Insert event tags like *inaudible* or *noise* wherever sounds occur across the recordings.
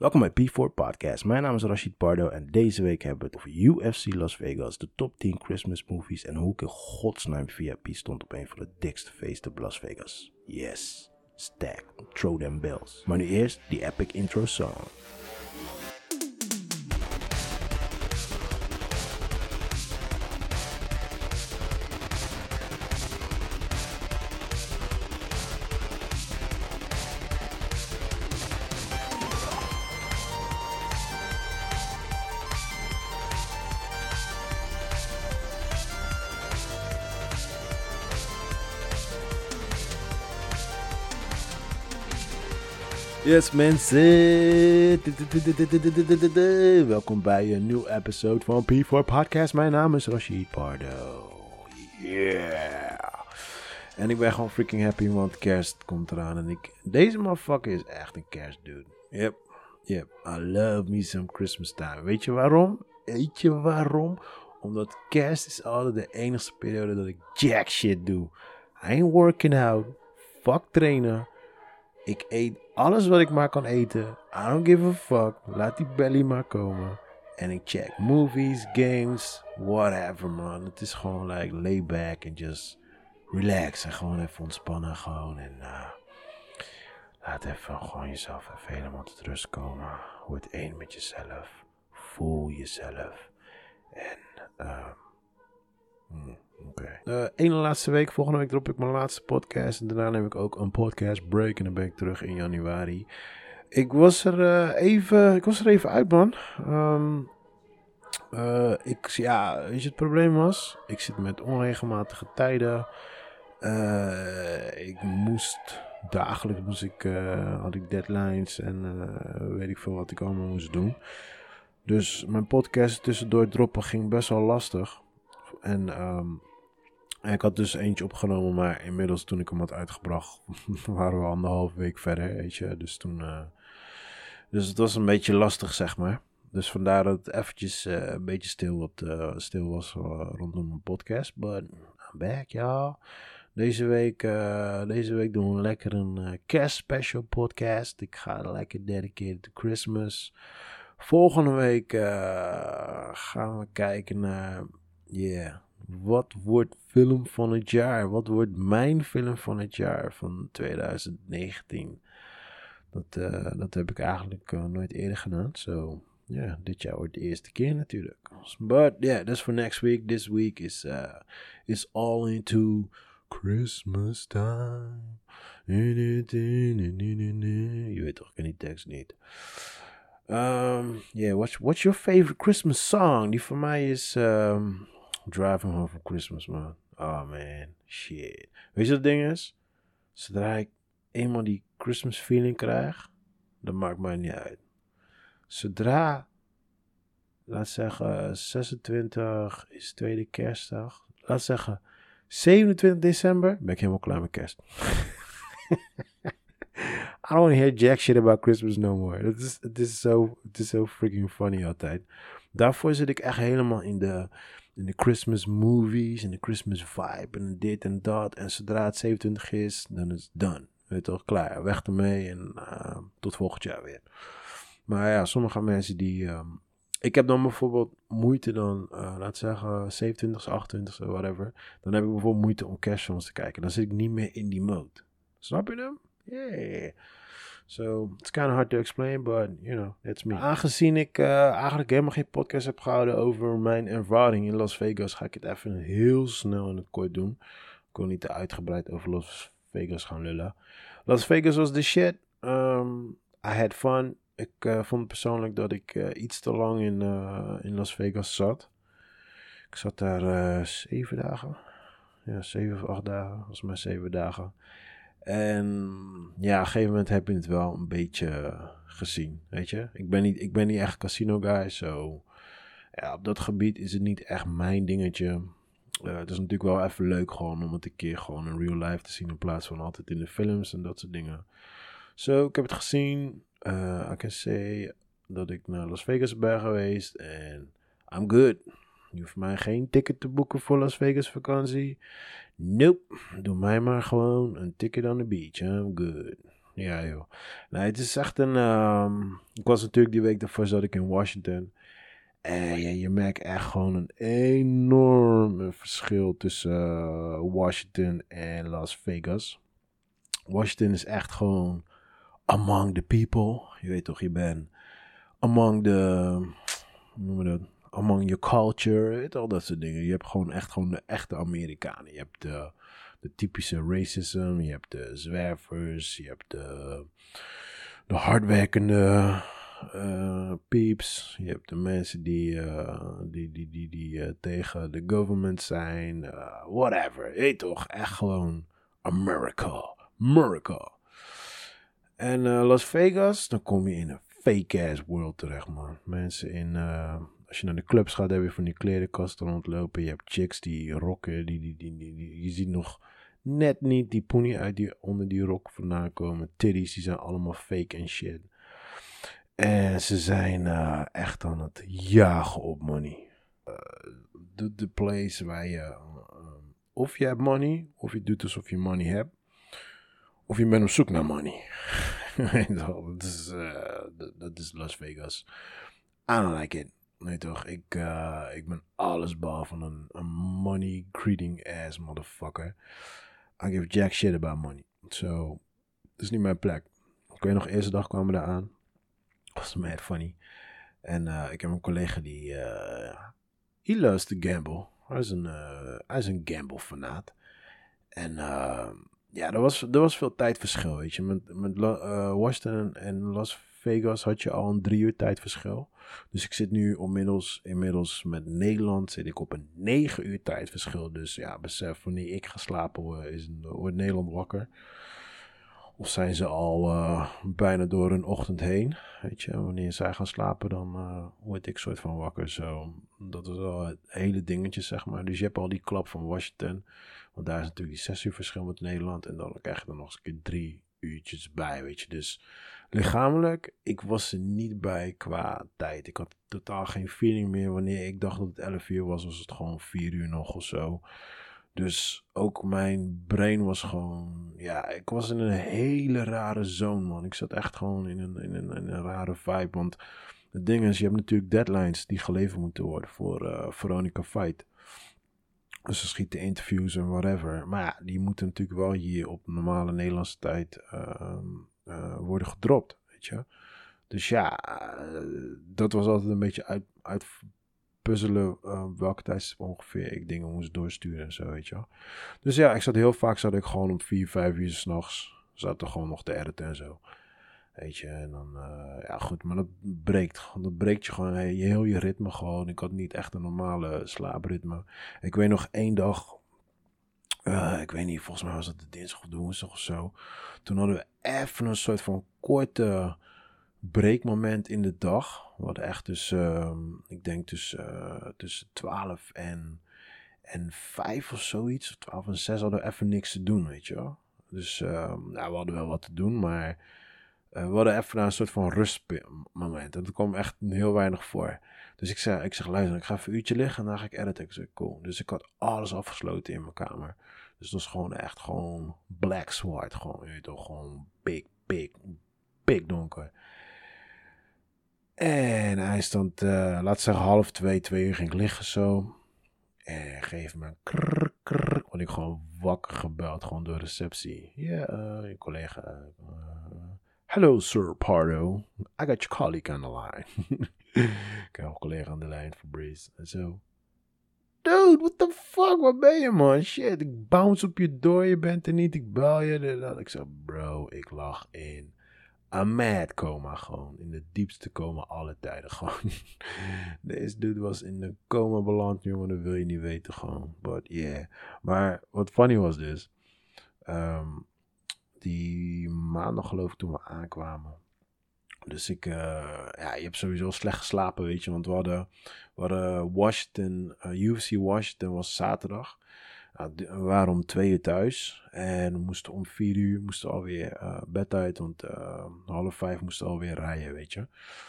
Welkom bij P4 Podcast. Mijn naam is Rashid Pardo en deze week hebben we het over UFC Las Vegas, de top 10 Christmas movies en hoe ik in godsnaam VIP stond op een van de dikste feesten op Las Vegas. Yes, stack, throw them bells. Maar nu eerst die epic intro song. Yes mensen, welkom bij een nieuw episode van P4 Podcast. Mijn naam is Rashid Pardo. Yeah. En ik ben gewoon freaking happy, want kerst komt eraan. En ik, deze motherfucker is echt een kerstdude. Yep, yep. I love me some Christmas time. Weet je waarom? Weet je waarom? Omdat kerst is altijd de enige periode dat ik jack shit doe. I ain't working out. Fuck trainen. Ik eet alles wat ik maar kan eten. I don't give a fuck. Laat die belly maar komen. En ik check movies, games, whatever man. Het is gewoon like lay back and just relax. En gewoon even ontspannen gewoon. En uh, laat even gewoon jezelf even helemaal tot rust komen. Word één met jezelf. Voel jezelf. En uh. Oké. Okay. Ene laatste week. Volgende week drop ik mijn laatste podcast. En daarna neem ik ook een podcast break. En dan ben ik terug in januari. Ik was er, uh, even, ik was er even uit, man. Um, uh, ik, ja, weet je, het probleem was? Ik zit met onregelmatige tijden. ik moest dagelijks moest ik, had ik deadlines en weet ik veel wat ik allemaal moest doen. Dus mijn podcast tussendoor droppen ging best wel lastig. En um, ik had dus eentje opgenomen, maar inmiddels toen ik hem had uitgebracht, *laughs* waren we anderhalf week verder, weet je. Dus toen, uh, dus het was een beetje lastig, zeg maar. Dus vandaar dat het eventjes uh, een beetje stil, wat, uh, stil was rondom mijn podcast. But I'm back, ja. Deze week, deze week doen we lekker een kerst special podcast. Ik ga lekker dedicated to Christmas. Volgende week gaan we kijken naar, yeah wat wordt film van het jaar? Wat wordt mijn film van het jaar van 2019? Dat, uh, dat heb ik eigenlijk uh, nooit eerder gedaan. So, ja, dit jaar wordt de eerste keer natuurlijk. But yeah, that's for next week. This week is, uh, is all into Christmas time. Je weet toch, ik ken die tekst niet. Um, yeah, what's, what's your favorite Christmas song? Die voor mij is... Um, Driving Home for Christmas, man. Oh man, shit. Weet je wat ding is? Zodra ik eenmaal die Christmas feeling krijg, dan maakt mij niet uit. Zodra, laat zeggen, 26 is tweede kerstdag. Laat zeggen, 27 december ben ik helemaal klaar met kerst. *laughs* I don't hear jack shit about Christmas no more. Het is, is zo, het is zo freaking funny altijd. Daarvoor zit ik echt helemaal in de, in de Christmas movies, in de Christmas vibe en dit en dat. En zodra het 27 is, dan is het done. Weet toch, klaar. Weg ermee en uh, tot volgend jaar weer. Maar ja, sommige mensen die... Um, ik heb dan bijvoorbeeld moeite dan, uh, laat zeggen, 27, 28, whatever. Dan heb ik bijvoorbeeld moeite om kerstfilms te kijken. Dan zit ik niet meer in die mode. Snap je hem? So it's kind of hard to explain, but you know, it's me. Aangezien ik uh, eigenlijk helemaal geen podcast heb gehouden over mijn ervaring in Las Vegas, ga ik het even heel snel het kort doen. Ik wil niet te uitgebreid over Las Vegas gaan lullen. Las Vegas was de shit. Um, I had fun. Ik uh, vond persoonlijk dat ik uh, iets te lang in, in Las Vegas zat. Ik zat daar zeven dagen. Ja, zeven of acht dagen. Volgens mij zeven dagen. En ja, op een gegeven moment heb je het wel een beetje gezien, weet je. Ik ben niet, ik ben niet echt casino guy, zo. Ja, op dat gebied is het niet echt mijn dingetje. Uh, het is natuurlijk wel even leuk gewoon om het een keer gewoon in real life te zien in plaats van altijd in de films en dat soort dingen. Zo, ik heb het gezien. Uh, I can say dat ik naar Las Vegas ben geweest en I'm good. Je hoeft mij geen ticket te boeken voor Las Vegas vakantie. Nope. Doe mij maar gewoon een ticket on the beach. I'm good. Ja, joh. Nee, het is echt een. ehm, ik was natuurlijk die week daarvoor zat ik in Washington. En ja, je merkt echt gewoon een enorm verschil tussen eh, Washington en Las Vegas. Washington is echt gewoon among the people. Je weet toch, je bent among the. Hoe noemen we dat? Among your culture. Weet al dat soort dingen. Je hebt gewoon echt gewoon de echte Amerikanen. Je hebt de, de typische racism. Je hebt de zwervers. Je hebt de, de hardwerkende eh peeps. Je hebt de mensen die, eh, die, die, die, die eh, tegen de government zijn. whatever. Weet toch? Echt gewoon America. America. En Las Vegas, dan kom je in een fake-ass world terecht, man. Mensen in... als je naar de clubs gaat, heb je van die klerenkasten rondlopen. Je hebt chicks die rocken. Die, die, die, die, je ziet nog net niet die poenie uit die onder die rok vandaan komen. Titties, die zijn allemaal fake en shit. En ze zijn eh, echt aan het jagen op money. Eh, de, place waar je... eh, of je hebt money, of je doet alsof je money hebt. Of je bent op zoek naar money. *laughs* Dat, is, dat is Las Vegas. I don't like it. Nee toch, ik, eh, ik ben alles behalve een, een money greeting ass motherfucker. I give jack shit about money. So, het is niet mijn plek. Ik weet nog, eerste dag kwamen we daar aan. Was mad funny. En eh, ik heb een collega die, eh he loves to gamble. Hij is een, hij is een gamble fanaat. En ja, er was, er was veel tijdverschil, weet je. Met, met Washington en Las Vegas had je al een drie uur tijdverschil. Dus ik zit nu inmiddels, inmiddels met Nederland zit ik op een negen uur tijdverschil. Dus ja, besef, wanneer ik ga slapen, word- is, wordt Nederland wakker. Of zijn ze al eh, bijna door hun ochtend heen. Weet je, wanneer zij gaan slapen, dan eh, word ik soort van wakker. Zo, dat is wel het hele dingetje, zeg maar. Dus je hebt al die klap van Washington. Want daar is natuurlijk die zes uur verschil met Nederland. En dan krijg je er nog eens een keer drie uurtjes bij, weet je. Dus lichamelijk, ik was er niet bij qua tijd. Ik had totaal geen feeling meer. Wanneer ik dacht dat het 11 uur was, was het gewoon 4 uur nog of zo. Dus ook mijn brain was gewoon. Ja, ik was in een hele rare zone, man. Ik zat echt gewoon in een, in een, een rare vibe. Want het ding is, je hebt natuurlijk deadlines die geleverd moeten worden voor eh, Veronica Fight. Dus ze schieten interviews en whatever. Maar ja, die moeten natuurlijk wel hier op normale Nederlandse tijd ehm, eh, worden gedropt, weet je. Dus ja, eh, dat was altijd een beetje uit, uitpuzzelen eh, welke tijd ongeveer ik dingen moest doorsturen en zo, weet je. Dus ja, ik zat heel vaak zat ik gewoon om 4, 5 uur s'nachts. Zat er gewoon nog te editen en zo. Weet je, en dan, ja goed, maar dat breekt, dat breekt je gewoon, je heel je ritme gewoon. Ik had niet echt een normale slaapritme. Ik weet nog één dag, eh, ik weet niet, volgens mij was het de dinsdag of de woensdag of zo. Toen hadden we even een soort van korte breekmoment in de dag. We hadden echt dus, ehm, ik denk tussen, eh, tussen 12 en, en 5 of zoiets, of 12 en 6 hadden we even niks te doen, weet je wel. Dus ehm, we hadden wel wat te doen, maar eh, we hadden even een soort van rustmoment. En dat kwam echt heel weinig voor. Dus ik zeg, ik zeg luister, ik ga even een uurtje liggen en dan ga ik editen. Ik zeg, cool. Dus ik had alles afgesloten in mijn kamer. Dus dat was gewoon echt gewoon black zwart. Gewoon, je toch, gewoon big, big, big donker. En hij stond, eh laat zeggen half twee, twee uur ging ik liggen zo. En geef me een krrr, krrr. Word ik gewoon wakker gebeld, gewoon door receptie. Ja, eh, je collega. eh, Hello, Sir Pardo. I got your colleague on the line. *laughs* ik heb een collega aan de lijn, Fabrice. En zo. Dude, what the fuck? Waar ben je, man? Shit, ik bounce op je door. Je bent er niet. Ik bel je. dat. Ik zeg, bro, ik lag in een mad coma gewoon. In de diepste coma alle tijden *laughs* gewoon. Deze dude was in de coma beland, jongen. Dat wil je niet weten gewoon. But yeah. Maar wat funny was dus. ehm, die maandag geloof ik toen we aankwamen. Dus ik, eh, ja, je hebt sowieso slecht geslapen, weet je. Want we hadden, we hadden Washington, eh, UFC Washington was zaterdag. Nou, we waren om twee uur thuis. En we moesten om vier uur moesten alweer eh bed uit. Want half vijf moesten we alweer rijden, weet je.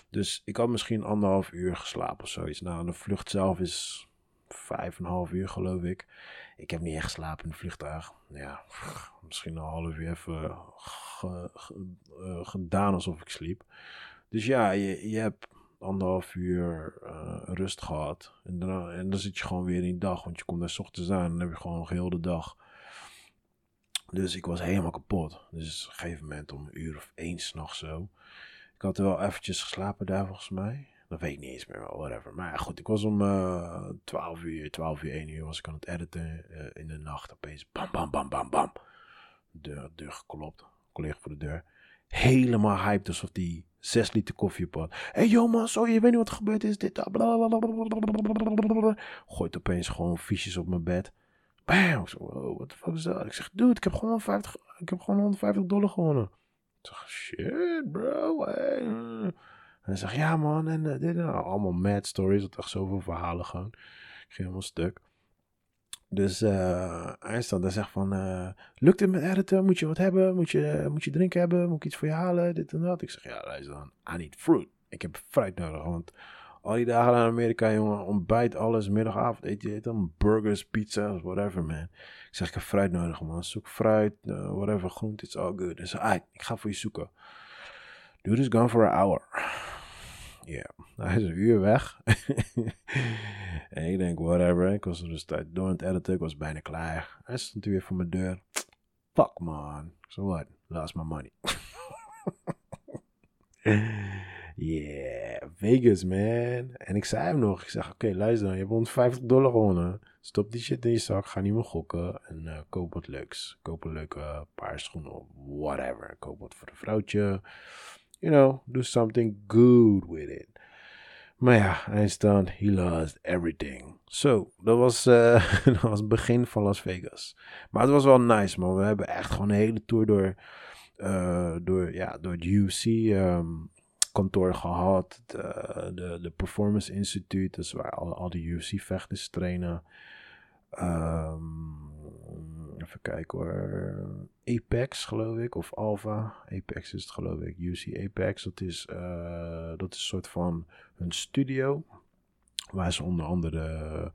Dus ik had misschien anderhalf uur geslapen of zoiets. Nou, de vlucht zelf is vijf en een half uur, geloof ik. Ik heb niet echt geslapen in het vliegtuig. Ja, misschien een half uur even gedaan alsof ik sliep. Dus ja, je, je hebt anderhalf uur rust gehad. En dan, en dan zit je gewoon weer in die dag, want je komt daar s ochtends aan en dan heb je gewoon heel de dag dus ik was helemaal kapot. Dus op een gegeven moment om een uur of één s'nachts zo. Ik had wel eventjes geslapen daar volgens mij. Dat weet ik niet eens meer, whatever. Maar goed, ik was om uh, 12 uur, 12 uur, 1 uur was ik aan het editen uh, in de nacht. Opeens bam, bam, bam, bam, bam. Deur, deur geklopt. Collega voor de deur. Helemaal hyped alsof die 6 liter koffie op had. Hé hey, joh man, sorry, je weet niet wat er gebeurd is. Dit, blablabla. Gooit opeens gewoon fiches op mijn bed. Bam! Ik wow, what the fuck is dat? Ik zeg, dude, ik heb gewoon, 50, ik heb gewoon 150 dollar gewonnen. Ik zeg, shit, bro. Hey. En hij zegt, ja man, en uh, dit nou. Allemaal mad stories, dat echt zoveel verhalen gewoon. Ik ging helemaal stuk. Dus uh, hij staat daar zegt van, uh, lukt het met editen? Moet je wat hebben? Moet je, moet je drinken hebben? Moet ik iets voor je halen? Dit en dat. Ik zeg, ja, luister dan. I need fruit. Ik heb fruit nodig, want al die dagen in Amerika, jongen, ontbijt, alles, middagavond eet je dan burgers, pizza's, whatever, man. Ik zeg, ik heb fruit nodig, man. Zoek fruit, uh, whatever, groente, it's all good. Dus ah, ik ga voor je zoeken. Dude is gone for an hour. Ja, hij is een uur weg. *laughs* en ik denk, whatever. Ik was dus door aan het editen. Ik was bijna klaar. Hij stond weer voor mijn deur. Fuck, man. So what? Lost my money. *laughs* Yeah, Vegas, man. En ik zei hem nog, ik zeg, oké, luister dan, je hebt 150 dollar gewonnen. Stop die shit in je zak, ga niet meer gokken en uh, koop wat leuks. Koop een leuke paar schoenen, whatever. Koop wat voor een vrouwtje. You know, do something good with it. Maar ja, dan, he lost everything. Zo, dat was, *laughs* dat was het begin van Las Vegas. Maar het was wel nice, man. We hebben echt gewoon een hele tour door, uh, door, ja, door het UFC um, kantoor gehad. De, de, de Performance Institute, is waar al, die UFC-vechters trainen. Um, even kijken hoor. Apex, geloof ik, of Alpha. Apex is het, geloof ik. UC Apex, dat is, uh, dat is een soort van hun studio. Waar ze onder andere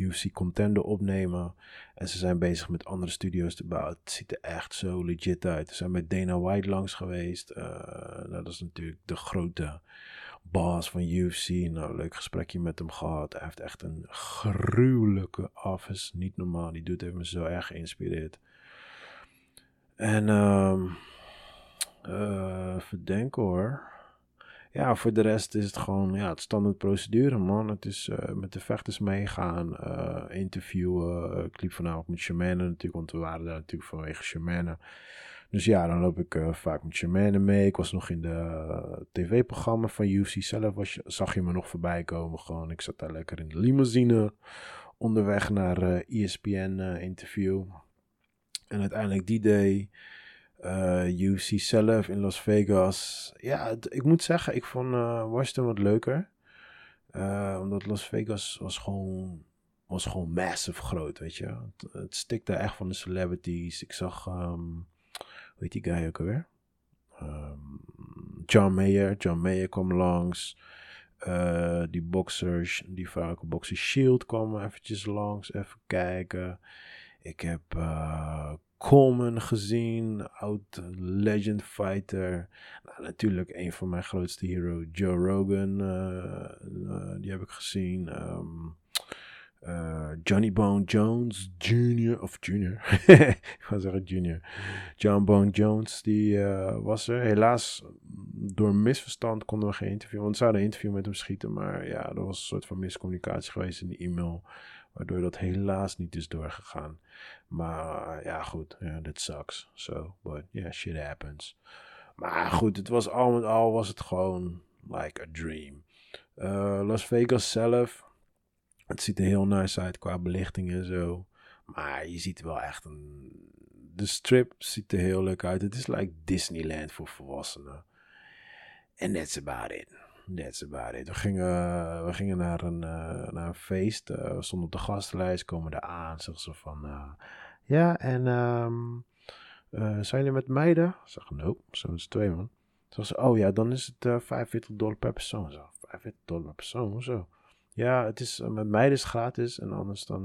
UFC Contender opnemen. En ze zijn bezig met andere studio's te bouwen. Het ziet er echt zo legit uit. Ze zijn met Dana White langs geweest. Uh, nou, dat is natuurlijk de grote boss van UFC. Nou, leuk gesprekje met hem gehad. Hij heeft echt een gruwelijke office. Niet normaal. Die doet heeft me zo erg geïnspireerd. En um, uh, verdenken hoor. Ja, voor de rest is het gewoon ja, het standaard procedure, man. Het is uh, met de vechters meegaan, uh, interviewen. Uh, liep vanavond met Shemane natuurlijk, want we waren daar natuurlijk vanwege Shemane. Dus ja, dan loop ik vaak met Shemane mee. Ik was nog in de tv-programma van UFC zelf, was, zag je me nog voorbij komen. Gewoon, ik zat daar lekker in de limousine, onderweg naar ESPN-interview. En uiteindelijk die day uh, eh, UFC zelf in Las Vegas. Ja, ik moet zeggen, ik vond uh, Washington wat leuker. Uh, omdat Las Vegas was gewoon, was gewoon massive groot, weet je. Het, stikte echt van de celebrities. Ik zag, um, hoe heet die guy ook alweer? Um, John Mayer. John Mayer kwam langs. Die boxers, die vrouwelijke boxer Shield kwam eventjes langs, even kijken. Ik heb uh, Coleman gezien, oud legend fighter. Nou, natuurlijk een van mijn grootste hero, Joe Rogan. Uh, uh, die heb ik gezien. Uh, Johnny Bone Jones Jr. Of Junior. *laughs* ik ga zeggen Junior. John Bone Jones, die was er. Helaas, door misverstand konden we geen interview. Want we zouden een interview met hem schieten. Maar ja, er was een soort van miscommunicatie geweest in de e-mail. Waardoor dat helaas niet is doorgegaan. Maar ja, goed. Yeah, that sucks. So, but yeah, shit happens. Maar goed, het was al met al was het gewoon like a dream. Uh, Las Vegas zelf. Het ziet er heel nice uit qua belichting en zo. Maar je ziet wel echt een. De strip ziet er heel leuk uit. Het is like Disneyland voor volwassenen. And that's about it. That's about it. We gingen, we gingen naar, een, uh, naar een feest. Uh, we stonden op de gastenlijst, komen daar aan. Zeggen ze van, ja, en um, zijn jullie met meiden? Ik zeg, nope, zo is twee man. Zeggen ze, oh ja, dan is het 45 dollar per persoon. Zo, 45 dollar per persoon, zo. Ja, het is, met mij is gratis en anders dan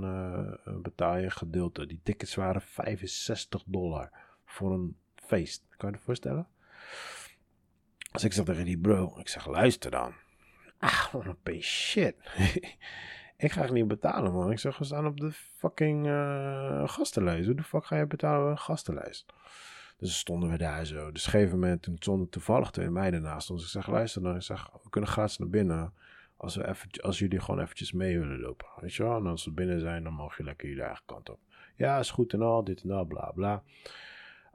betaal je gedeelte. Die tickets waren 65 dollar voor een feest. Kan je je voorstellen? Dus ik zeg tegen die bro, ik zeg luister dan. Ah, een pay shit. *laughs* ik ga niet betalen man. Ik zeg we staan op de fucking uh, gastenlijst. Hoe de fuck ga je betalen op een gastenlijst? Dus stonden we daar zo. Dus op een gegeven moment, toen stonden toevallig twee meiden naast ons. Ik zeg, luister dan. Ik zeg, we kunnen gratis naar binnen. Als, we als jullie gewoon eventjes mee willen lopen. Weet je wel? En als we binnen zijn, dan mogen je lekker jullie eigen kant op. Ja, is goed en al, dit en dat, bla bla.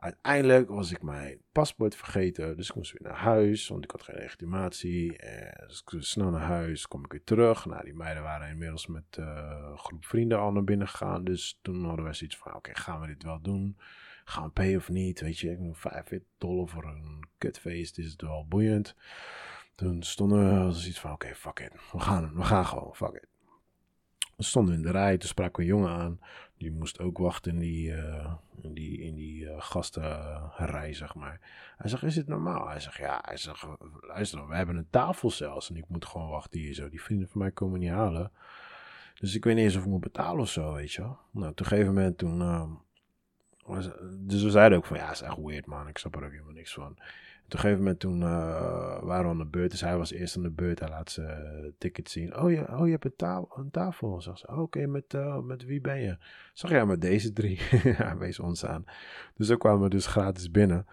Uiteindelijk was ik mijn paspoort vergeten, dus ik moest weer naar huis, want ik had geen legitimatie. En dus ik snel naar huis, kom ik weer terug. Nou, die meiden waren inmiddels met uh, een groep vrienden al naar binnen gegaan, dus toen hadden we zoiets van, oké, gaan we dit wel doen? Gaan we pay of niet? Weet je, ik moet 5 dollar voor een kutfeest, is het wel boeiend. Toen stonden we zoiets van, oké, fuck it, we gaan, we gaan gewoon, fuck it. We stonden in de rij, toen sprak een jongen aan. Die moest ook wachten in die, uh, in die, uh, gastenrij, zeg maar. Hij zegt, is het normaal? Hij zegt, ja. Hij zegt, luister we hebben een tafel zelfs. En ik moet gewoon wachten hier zo. Die vrienden van mij komen niet halen. Dus ik weet niet eens of ik moet betalen of zo, weet je wel. Nou, op een gegeven moment toen... Was, dus we zeiden ook van, ja, is echt weird, man. Ik snap er ook helemaal niks van op een gegeven moment toen uh, waren we aan de beurt. Dus hij was eerst aan de beurt. Hij laat zijn ticket zien. Oh, je, oh, je hebt een, tafel. Zag ze. Oh, Oké, met, uh, met wie ben je? Zag ja, met deze drie. *laughs* hij wees ons aan. Dus zo kwamen we dus gratis binnen.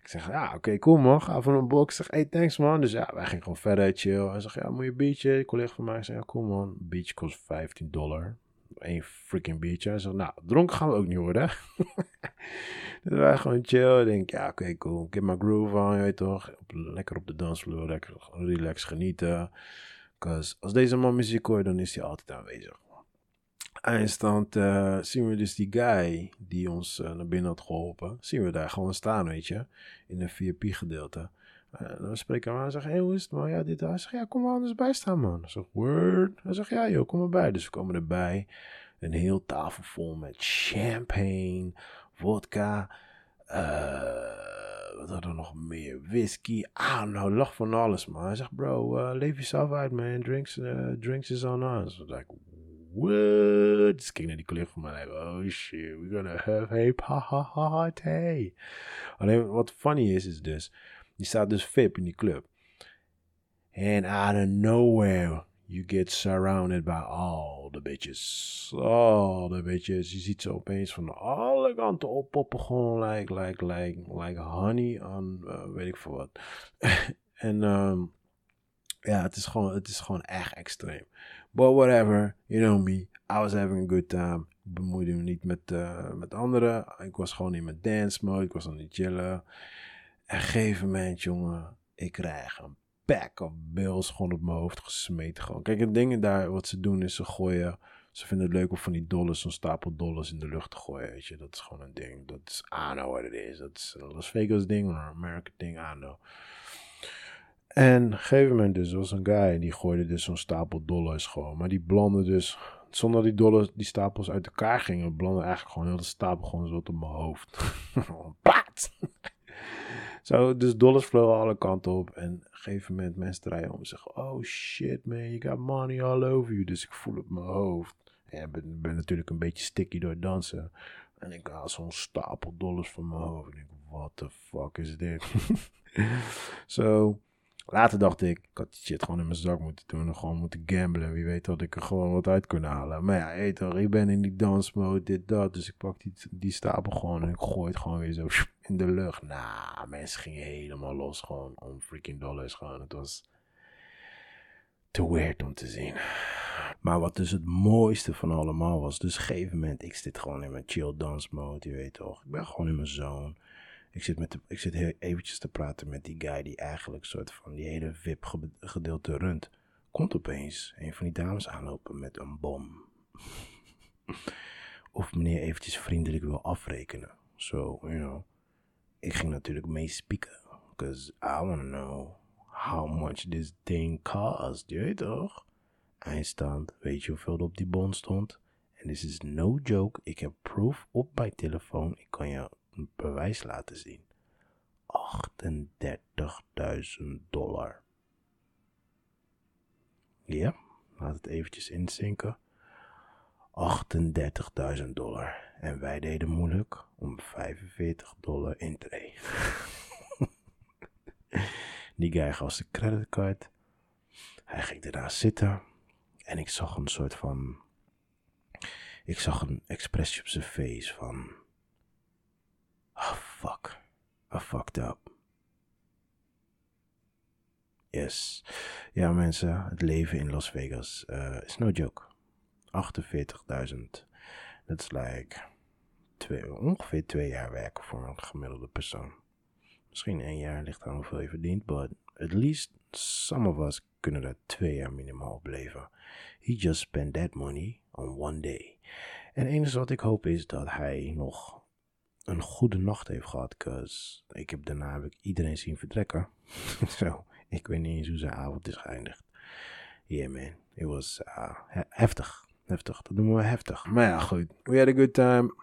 Ik zeg, ja, oké, okay, cool man. Ga van een box. Ik zeg, hey, thanks man. Dus ja, wij gingen gewoon verder, chill. Hij zegt, ja, moet je een biertje? Collega van mij zei, ja, cool man. Een biertje kost 15 dollar. Eén freaking biertje. Hij zegt, nou, dronken gaan we ook niet worden. *laughs* dus wij gewoon chill. Ik denk, ja, oké, cool. Ik heb mijn groove aan, je toch. lekker op de dansvloer, lekker relax genieten. Cause als deze man muziek hoort, dan is hij altijd aanwezig. Eindstand uh, zien we dus die guy die ons uh, naar binnen had geholpen. Zien we daar gewoon staan, weet je. In een VIP-gedeelte. Uh, dan spreken we aan en zeggen, hey, hoe is het man? Ja, dit. Hij zegt, ja, kom maar anders bij staan, man. Ik zeg, word. Hij zegt, ja joh, kom erbij. Dus we komen erbij. Een heel tafel vol met champagne, vodka, uh, wat hadden we nog meer? Whisky. Ah, nou, lach van alles, man. Hij zegt, bro, uh, leef jezelf uit, man. Drinks, uh, drinks is on us. like, what? Dus ik keek naar die collega van mij. Like, oh shit, we're gonna have a party. Alleen wat funny is, is dus, die staat dus VIP in die club. And out of nowhere you get surrounded by all the bitches. All the bitches. Je ziet ze opeens van alle kanten oppoppen. Gewoon like, like, like, like honey on uh, weet ik veel wat. *laughs* en um, ja, het is, gewoon, het is gewoon echt extreem. But whatever, you know me. I was having a good time. Ik bemoeide me niet met, uh, met anderen. Ik was gewoon in mijn dance mode. Ik was aan het chillen. En een gegeven moment, jongen, ik krijg een pack of bills gewoon op mijn hoofd gesmeten. Gewoon. Kijk, het ding daar, wat ze doen is ze gooien. Ze vinden het leuk om van die dollars, zo'n stapel dollars in de lucht te gooien. Weet je, dat is gewoon een ding. Dat is, know what it is. Dat is een Las Vegas ding, een American ding, know. En op een gegeven moment dus, was een guy die gooide dus zo'n stapel dollars gewoon. Maar die blande dus, zonder die dollars, die stapels uit elkaar gingen, blande eigenlijk gewoon heel de stapel gewoon zo op mijn hoofd. *laughs* Paat! Zo, dus dollars vlogen alle kanten op. En op een gegeven moment mensen draaien om en zeggen: Oh shit man, you got money all over you. Dus ik voel op mijn hoofd. En ik ben, ben, natuurlijk een beetje sticky door dansen. En ik haal zo'n stapel dollars van mijn hoofd. En ik what the fuck is dit? *laughs* Zo, Later dacht ik, ik had die shit gewoon in mijn zak moeten doen. En gewoon moeten gamblen. Wie weet dat ik er gewoon wat uit kunnen halen. Maar ja, hey, toch, ik ben in die dance mode, dit, dat. Dus ik pak die, die stapel gewoon en ik gooi het gewoon weer zo in de lucht. Nou, mensen gingen helemaal los gewoon om freaking dollars gewoon. Het was te weird om te zien. Maar wat dus het mooiste van allemaal was, dus op een gegeven moment, ik zit gewoon in mijn chill dance mode, je weet toch. Ik ben gewoon in mijn zone. Ik zit, met ik zit heel eventjes te praten met die guy die eigenlijk soort van die hele VIP-gedeelte runt. Komt opeens een van die dames aanlopen met een bom. *laughs* of meneer eventjes vriendelijk wil afrekenen. So, you know. Ik ging natuurlijk meespieken. Because I want to know how much this thing cost. Je weet toch? Eindstand, weet je hoeveel er op die bon stond? En this is no joke. Ik heb proof op mijn telefoon. Ik kan je bewijs laten zien. 38.000 dollar. Ja, Laat het eventjes inzinken. 38.000 dollar. En wij deden moeilijk om 45 dollar in te nemen. *laughs* Die guy gaf zijn creditcard. Hij ging daarna zitten. En ik zag een soort van. Ik zag een expressie op zijn face van. Oh fuck. I fucked up. Yes. Ja, mensen, het leven in Las Vegas uh, is no joke. 48.000. Dat is like twee, ongeveer twee jaar werken voor een gemiddelde persoon. Misschien één jaar ligt aan hoeveel je verdient, but at least some of us kunnen er twee jaar minimaal op leven. He just spent that money on one day. En het enige wat ik hoop is dat hij nog een goede nacht heeft gehad, cause ik heb daarna heb ik iedereen zien vertrekken. *laughs* Zo, ik weet niet eens hoe zijn avond is geëindigd. Yeah man, it was uh, heftig. Heftig, dat noemen we heftig. Maar ja, goed. We had a good time.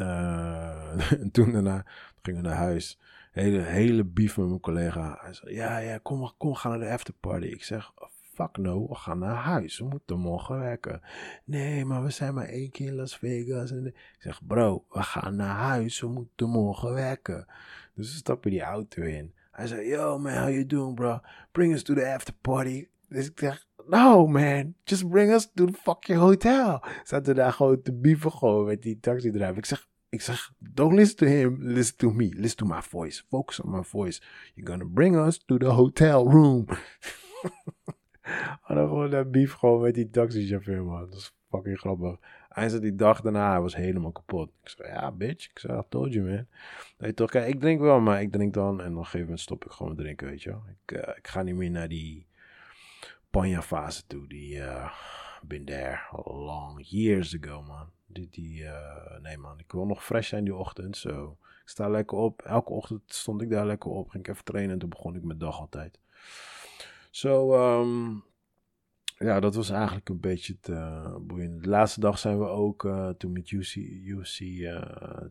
Uh, *laughs* toen daarna gingen we naar huis. Hele, hele beef met mijn collega. Hij zei, ja, ja, kom, kom, gaan naar de afterparty. Ik zeg, fuck no, we gaan naar huis. We moeten morgen werken. Nee, maar we zijn maar één keer in Las Vegas. En ik zeg, bro, we gaan naar huis. We moeten morgen werken. Dus we stappen die auto in. Hij zei, yo man, how you doing bro? Bring us to the afterparty. Dus ik zeg, no man, just bring us to the fucking hotel. Zaten daar gewoon te bieven gewoon met die taxi driver. Ik zeg, ik zeg, don't listen to him, listen to me. Listen to my voice. Focus on my voice. You're gonna bring us to the hotel room. *laughs* Hadden gewoon dat beef gewoon met die taxichauffeur, man. Dat is fucking grappig. Hij die dag daarna, hij was helemaal kapot. Ik zei, ja, bitch. Ik zei, I told you, man. Nee, toch, kijk, ik drink wel, maar ik drink dan. En op een gegeven moment stop ik gewoon met drinken, weet je wel. Ik, uh, ik ga niet meer naar die panja fase toe. Die, uh, been there long years ago, man. Die, die uh, nee, man. Ik wil nog fresh zijn die ochtend, zo. Ik sta lekker op. Elke ochtend stond ik daar lekker op. Ging ik even trainen en toen begon ik mijn dag altijd. Zo, um, ja, dat was eigenlijk een beetje het boeiende. De laatste dag zijn we ook, uh, toen met UC, UC uh,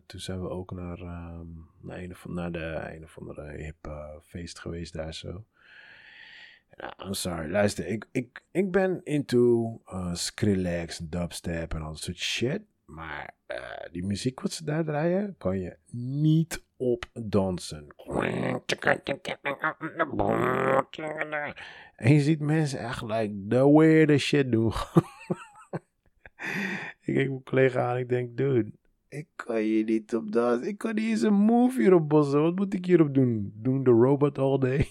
toen zijn we ook naar, um, naar, of, naar de een of andere hip feest geweest daar zo. I'm sorry, luister, ik, ik, ik ben into Skrillex, dubstep en al dat soort shit. Maar die muziek wat ze daar draaien, kan je niet op dansen. *laughs* En je ziet mensen echt like the weirdest shit doen. *laughs* ik kijk mijn collega aan ik denk, dude, ik kan je niet op dansen. Ik kan niet eens een move hierop bossen. Wat moet ik hierop doen? Doen de robot all day?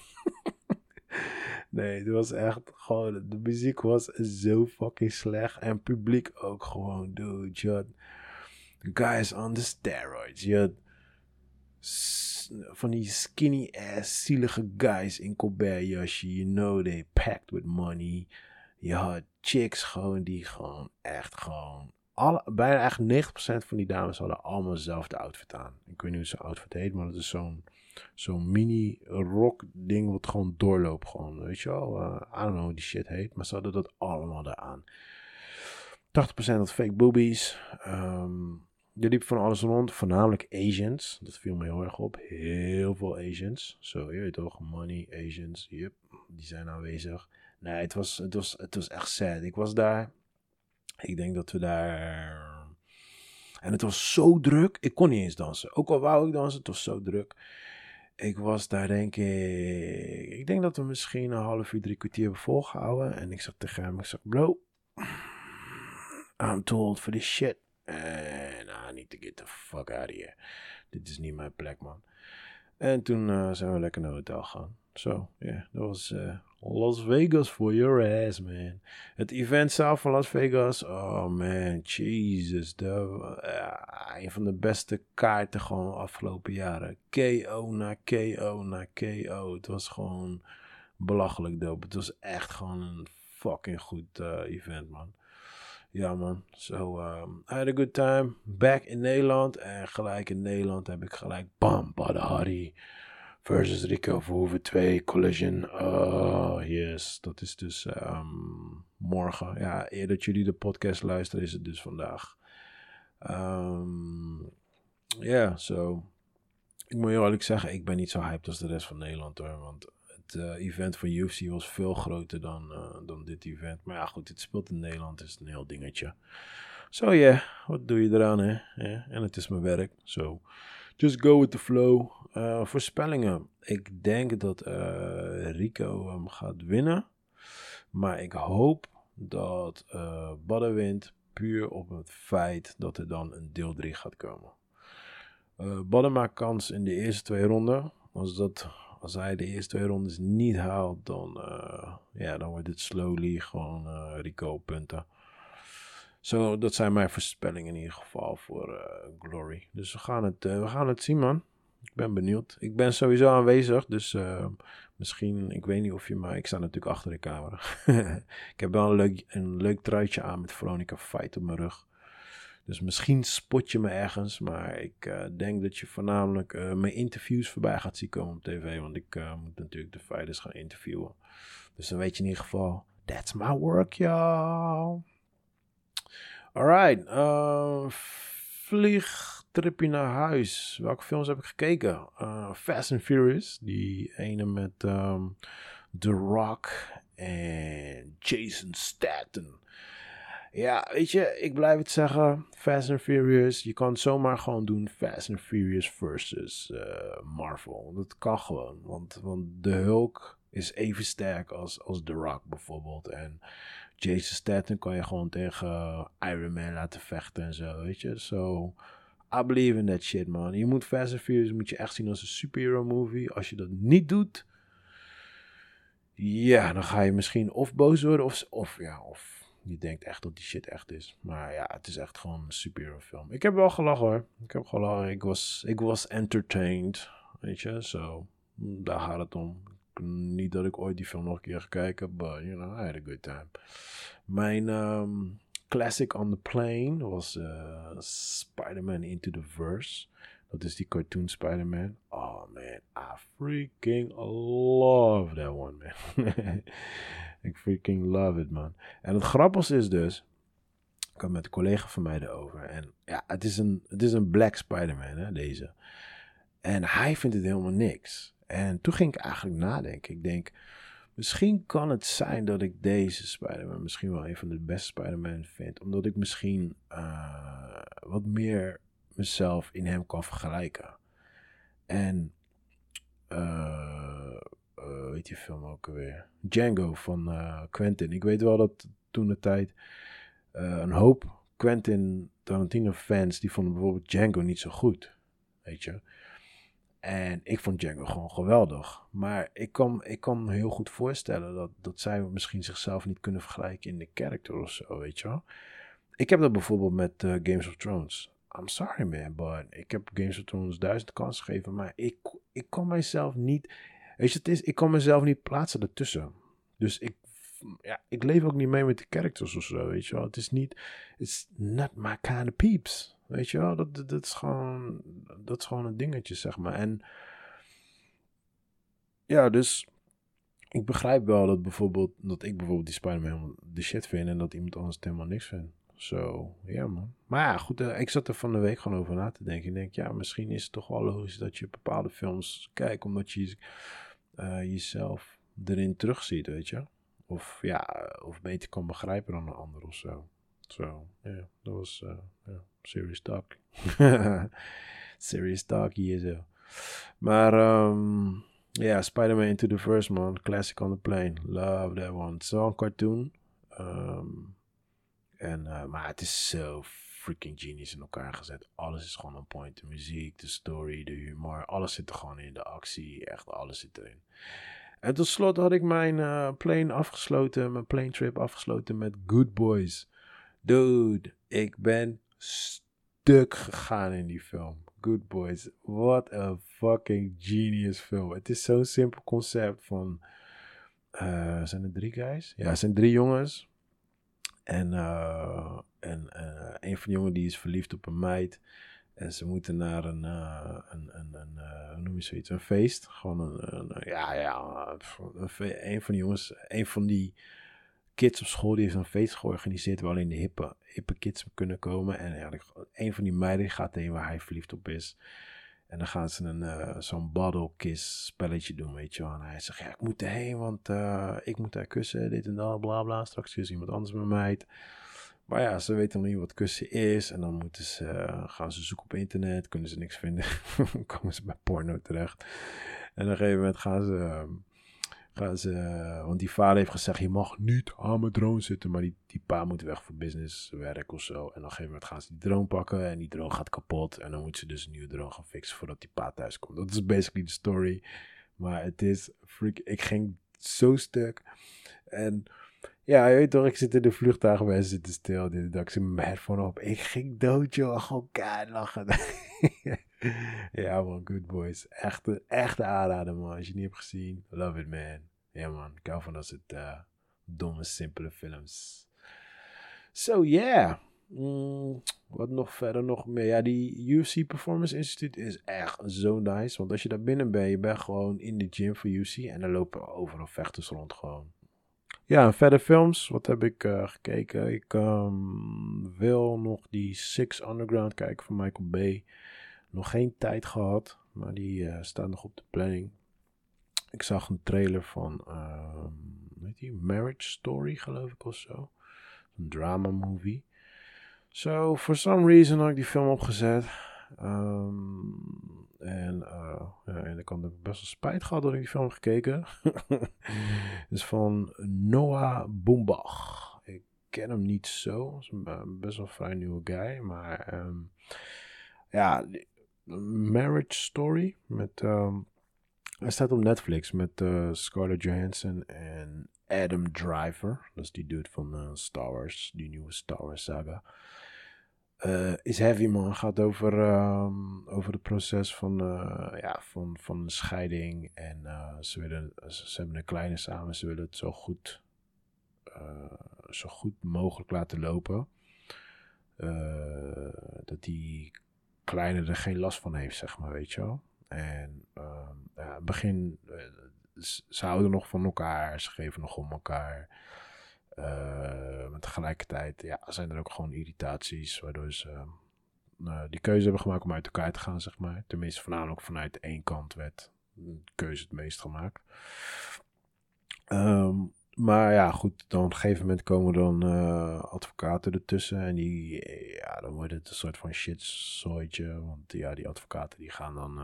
*laughs* nee, het was echt gewoon, de muziek was zo fucking slecht. En publiek ook gewoon, dude, guys on the steroids. Je had van die skinny ass zielige guys in Colbert jasje. You know they packed with money. Je had chicks gewoon die gewoon echt gewoon... Alle, bijna echt 90% van die dames hadden allemaal dezelfde outfit aan. Ik weet niet hoe zo'n outfit heet, maar dat is zo'n zo'n mini rock ding wat gewoon doorloopt gewoon. Weet je wel? Uh, I don't know hoe die shit heet, maar ze hadden dat allemaal daar aan. 80% had fake boobies. Um, er liep van alles rond, voornamelijk Asians. Dat viel me heel erg op. Heel veel Asians. Zo, je weet toch, money, Asians, yep, die zijn aanwezig. Nee, het was, het, was, het was echt sad. Ik was daar. Ik denk dat we daar. En het was zo druk. Ik kon niet eens dansen. Ook al wou ik dansen, het was zo druk. Ik was daar denk ik. Ik denk dat we misschien een half uur, drie kwartier hebben volgehouden. En ik zag tegen hem, ik zeg, bro. I'm too old for this shit. I need to get the fuck out of here. Dit is niet mijn plek, man. En toen uh, zijn we lekker naar het hotel gegaan. Zo, ja, dat was uh, Las Vegas for your ass, man. Het event zelf van Las Vegas, oh man, Jesus. De, uh, een van de beste kaarten gewoon afgelopen jaren. KO na KO na KO. Het was gewoon belachelijk dope. Het was echt gewoon een fucking goed event, man. Ja man, so, um, I had a good time. Back in Nederland. En gelijk in Nederland heb ik gelijk bam, Bad Hardy versus Rico Verhoeven 2 Collision. Oh yes, dat is dus um, morgen. Ja, eer dat jullie de podcast luisteren is het dus vandaag. Um, ja. So, ik moet heel eerlijk zeggen, ik ben niet zo hyped als de rest van Nederland hoor. Want het eh, event van UFC was veel groter dan, eh, dan dit event. Maar ja, goed, dit speelt in Nederland, is een heel dingetje. Zo ja, yeah, wat doe je eraan, hè? En het is mijn werk. So, just go with the flow. Uh, voorspellingen. Ik denk dat Rico hem gaat winnen. Maar ik hoop dat uh, Badden wint puur op het feit dat er dan een deel 3 gaat komen. Uh, Badden maakt kans in de eerste twee ronden. Als, dat, als hij de eerste twee rondes niet haalt, dan, uh, ja, dan wordt het slowly gewoon uh, Rico punten. Zo, dat zijn mijn voorspellingen in ieder geval voor Glory. Dus we gaan, het, we gaan het zien, man. Ik ben benieuwd. Ik ben sowieso aanwezig, dus Misschien, ik weet niet of je, maar ik sta natuurlijk achter de camera. *laughs* ik heb wel een leuk, een leuk truitje aan met Veronica Fight op mijn rug. Dus misschien spot je me ergens, maar ik uh, denk dat je voornamelijk uh, mijn interviews voorbij gaat zien komen op tv. Want ik uh, moet natuurlijk de fighters gaan interviewen. Dus dan weet je in ieder geval, that's my work, y'all. Alright, vlieg tripje naar huis. Welke films heb ik gekeken? Fast and Furious. Die ene met um, The Rock en Jason Statham. Ja, weet je, ik blijf het zeggen. Fast and Furious. Je kan zomaar gewoon doen Fast and Furious versus uh, Marvel. Dat kan gewoon. Want, want de Hulk is even sterk als, als The Rock bijvoorbeeld. En Jason Statham kan je gewoon tegen Iron Man laten vechten en zo, weet je. So, I believe in that shit, man. Je moet Fast and Furious moet je echt zien als een superhero movie. Als je dat niet doet, ja, dan ga je misschien of boos worden of, of ja, of je denkt echt dat die shit echt is. Maar ja, het is echt gewoon een superhero film. Ik heb wel gelachen hoor. Ik heb gelachen. Ik was, ik was entertained. Weet je, zo. daar gaat het om. Niet dat ik ooit die film nog een keer ga kijken, but you know, I had a good time. Mijn um, classic on the plane was uh, Spider-Man Into the Verse. Dat is die cartoon Spider-Man. Oh man, I freaking love that one, man. *laughs* ik freaking love it, man. En het grappigste is dus, ik had met een collega van mij erover. En ja, het is een, het is een black Spider-Man, hè, deze. En hij vindt het helemaal niks. En toen ging ik eigenlijk nadenken. Ik denk, Misschien kan het zijn dat ik deze Spider-Man misschien wel een van de beste Spider-Man vind. Omdat ik misschien uh, wat meer mezelf in hem kan vergelijken. En, uh, weet je film ook alweer? Django van Quentin. Ik weet wel dat toen de tijd een hoop Quentin Tarantino fans die vonden bijvoorbeeld Django niet zo goed. Weet je? En ik vond Django gewoon geweldig. Maar ik kan, ik kan me heel goed voorstellen dat, dat zij misschien zichzelf niet kunnen vergelijken in de character of zo, weet je wel. Ik heb dat bijvoorbeeld met uh, Games of Thrones. I'm sorry man, but ik heb Games of Thrones duizend kansen gegeven, maar ik, ik kan mijzelf niet, weet je het is, ik kan mezelf niet plaatsen ertussen. Dus ik, ja, ik leef ook niet mee met de characters of zo, weet je wel. Het is niet, it's not my kind of peeps. Weet je wel, dat, dat, is gewoon, dat is gewoon een dingetje, zeg maar. En ja, dus ik begrijp wel dat bijvoorbeeld, dat ik bijvoorbeeld die Spider-Man de shit vind en dat iemand anders helemaal niks vindt. Zo, ja man. Maar ja, goed, uh, ik zat er van de week gewoon over na te denken. Ik denk, ja, misschien is het toch wel logisch dat je bepaalde films kijkt, omdat je jezelf erin terugziet, weet je. Of ja, of beter kan begrijpen dan een ander of zo. Zo, ja, dat was, uh, serious talk. *laughs* serious talk hier zo. Maar um, ja, Spider-Man Into the First man. Classic on the plane. Love that one. Een cartoon. Um, en, uh, maar het is zo freaking genius in elkaar gezet. Alles is gewoon on point. De muziek, de story, de humor. Alles zit er gewoon in. De actie. Echt alles zit erin. En tot slot had ik mijn uh, plane afgesloten. Mijn plane trip afgesloten met Good Boys. Dude, ik ben stuk gegaan in die film. Good Boys. What a fucking genius film. Het is zo'n simpel concept van... Uh, zijn er drie guys? Ja, het zijn drie jongens. En, uh, en uh, een van de jongens die is verliefd op een meid. En ze moeten naar een, uh, een, een, een hoe noem je zoiets, een feest. Gewoon een, ja, ja, een, van die jongens, een van die kids op school, die heeft een feest georganiseerd waar alleen de hippe, hippe kids kunnen komen. En eigenlijk een van die meiden gaat heen waar hij verliefd op is. En dan gaan ze een, zo'n bottle kiss spelletje doen, weet je wel. En hij zegt, ja, ik moet erheen, want ik moet haar kussen, dit en dat, bla bla. Straks is iemand anders met mij. Maar ja, ze weten nog niet wat kussen is. En dan moeten ze, uh, gaan ze zoeken op internet, kunnen ze niks vinden. *laughs* komen ze bij porno terecht. En op een gegeven moment gaan ze... Ehm, gaan ze, want die vader heeft gezegd, je mag niet aan mijn drone zitten, maar die, die pa moet weg voor businesswerk of zo. En op een gegeven moment gaan ze die drone pakken en die drone gaat kapot. En dan moeten ze dus een nieuwe drone gaan fixen voordat die pa thuis komt. Dat is basically de story. Maar het is freak, ik ging zo stuk. En ja, je weet toch, ik zit in de vliegtuig, mensen zitten stil. Dit dag ik zit mijn headphone op. Ik ging dood, joh. Gewoon keihard lachen. *laughs* ja, man, good boys. Echte, echte aanrader, man. Als je het niet hebt gezien, love it, man. Ja, man. Ik hou van dat soort uh, domme, simpele films. So, yeah. Mm, wat nog verder nog meer? Ja, die UFC Performance Institute is echt zo nice. Want als je daar binnen bent, je bent gewoon in de gym voor UFC. En dan lopen overal vechters rond gewoon. Ja, verder films. Wat heb ik uh, gekeken? Ik um, wil nog die Six Underground kijken van Michael Bay. Nog geen tijd gehad, maar die uh, staat nog op de planning. Ik zag een trailer van, weet die, Marriage Story geloof ik of zo. Een drama movie. So, for some reason had ik die film opgezet. Um, en, uh, ja, en ik had best wel spijt gehad dat ik die film gekeken. *laughs* is van Noah Boombach. Ik ken hem niet zo. Is een best wel vrij nieuwe guy. Maar um, ja, Marriage Story. Met, um, hij staat op Netflix met uh, Scarlett Johansson en Adam Driver. Dat is die dude van uh, Star Wars, die nieuwe Star Wars saga. Uh, is heavy man. Gaat over, um, over het proces van, uh, ja, van, van een scheiding. En uh, ze, willen, ze, ze, hebben een kleine samen. Ze willen het zo goed, zo goed mogelijk laten lopen. dat die kleine er geen last van heeft, zeg maar, weet je wel. En ehm, ja, begin, ze houden nog van elkaar. Ze geven nog om elkaar. Maar tegelijkertijd ja, zijn er ook gewoon irritaties waardoor ze uh, die keuze hebben gemaakt om uit elkaar te gaan, zeg maar. Tenminste, voornamelijk vanuit één kant werd de keuze het meest gemaakt. Um, maar ja, goed, dan op een gegeven moment komen dan uh, advocaten ertussen. En die, ja, dan wordt het een soort van shitsooitje. Want ja, die advocaten die gaan dan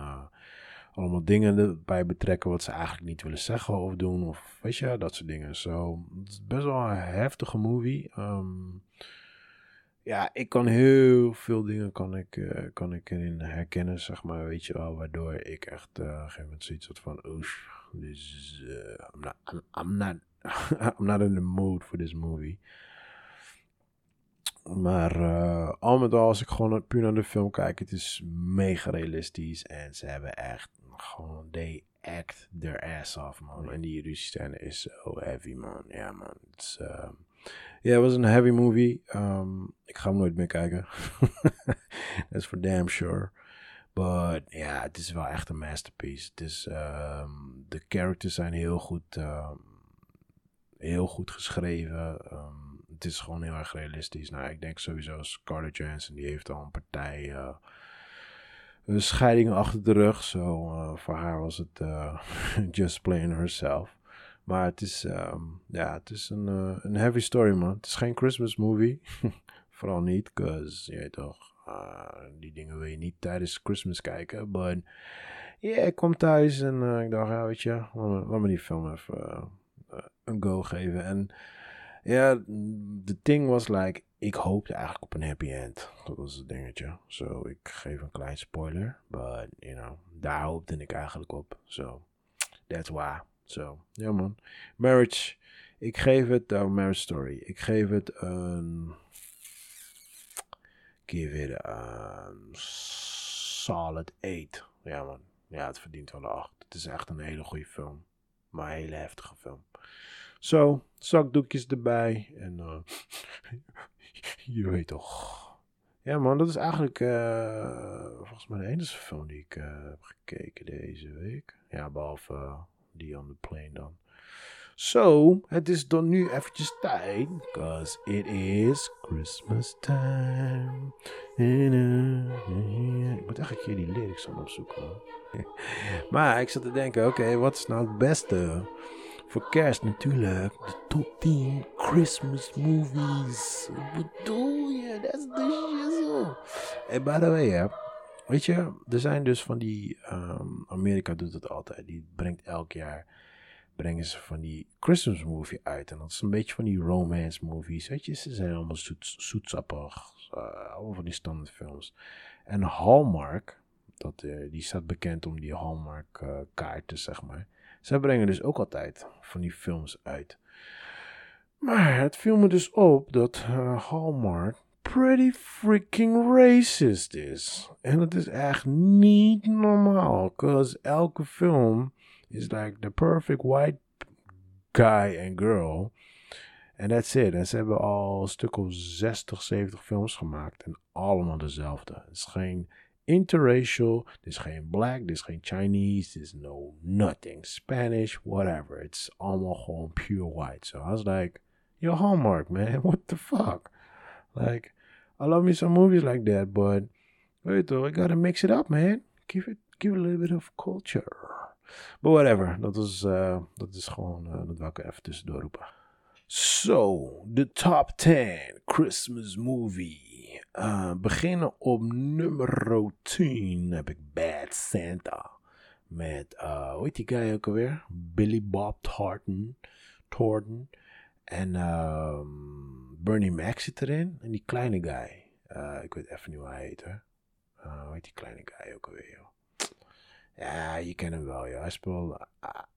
allemaal dingen erbij betrekken wat ze eigenlijk niet willen zeggen of doen. Of weet je, dat soort dingen. Zo, het is best wel een heftige movie. Um, ja, ik kan heel veel dingen kan ik, uh, kan ik erin herkennen, zeg maar. Weet je wel, waardoor ik echt uh, op een gegeven moment zoiets van... Oesh, is, uh, I'm, not, I'm, not, *laughs* I'm not in the mood for this movie. Maar al met al, als ik gewoon puur naar de film kijk, het is mega realistisch. En ze hebben echt gewoon, they act their ass off, man. En die Russische is zo heavy, man. Ja, man. Het uh, yeah, it was een heavy movie. Um, ik ga hem nooit meer kijken. *laughs* That's for damn sure. But ja, yeah, het is wel echt een masterpiece. Het is, um, de characters zijn heel goed, um, heel goed geschreven. Het is gewoon heel erg realistisch. Nou, ik denk sowieso Scarlett Johansson, die heeft al een partij... Uh, een scheiding achter de rug. Zo, uh, voor haar was het uh, *laughs* just playing herself. Maar het is, um, ja, het is een, uh, een heavy story, man. Het is geen Christmas movie. *laughs* Vooral niet, cause, je weet toch, die dingen wil je niet tijdens Christmas kijken. Maar, yeah, ik kwam thuis en ik dacht, ja, weet je, laat me die film even een go geven. En ja, de ding was like, ik hoopte eigenlijk op een happy end. Dat was het dingetje. Zo, so, ik geef een klein spoiler. But, you know, daar hoopte ik eigenlijk op. So, that's why. So, ja man. Marriage. Ik geef het, uh, Marriage Story. Ik geef het een... Give it a solid 8. Ja man. Ja, het verdient wel een 8. Het is echt een hele goede film. Maar een hele heftige film. Zo, zakdoekjes erbij. En uh, *laughs* je weet toch. Ja man, dat is eigenlijk uh, volgens mij de enige film die ik uh, heb gekeken deze week. Ja, behalve die on the plane dan. Zo, het is dan nu eventjes tijd. Because it is Christmas time. Ik moet echt een keer die lyrics aan opzoeken. *laughs* maar ik zat te denken, oké, wat is nou het beste? Voor kerst natuurlijk, de top 10 Christmas movies. Wat bedoel je? Dat is de shizzle. En by the way, ja. Weet je, er zijn dus van die... Um, Amerika doet het altijd. Die brengt elk jaar brengen ze van die Christmas movie uit. En dat is een beetje van die romance movies. Weet je, ze zijn allemaal zoet, zoetsappig. Uh, allemaal van die standaardfilms. En Hallmark, dat, uh, die staat bekend om die Hallmark uh, kaarten, zeg maar. Zij brengen dus ook altijd van die films uit. Maar het viel me dus op dat Hallmark pretty freaking racist is. En dat is echt niet normaal. Because elke film is like the perfect white guy and girl. En that's it. En ze hebben al een stuk of 60, 70 films gemaakt. En allemaal dezelfde. Het is geen interracial. Het is geen black. Het is geen Chinese. There's no nothing. Spanish, whatever. It's allemaal gewoon pure white. So I was like, yo, Hallmark, man. *laughs* What the fuck? Like, I love me some movies like that. But, wait though, I gotta mix it up, man. Give it, give it a little bit of culture. But whatever, dat is, uh, dat is gewoon, uh, dat wil ik even tussendoor roepen. So, the top 10 Christmas movie. Uh, beginnen op nummer 10 heb ik Bad Santa. Met, uh, hoe heet die guy ook alweer? Billy Bob Thornton. Thornton. En um, Bernie Mac zit erin. En die kleine guy. Uh, ik weet even niet hoe hij heet hoor. Hoe heet die kleine guy ook alweer joh. Ja, je kent hem wel, ja. Hij speelt...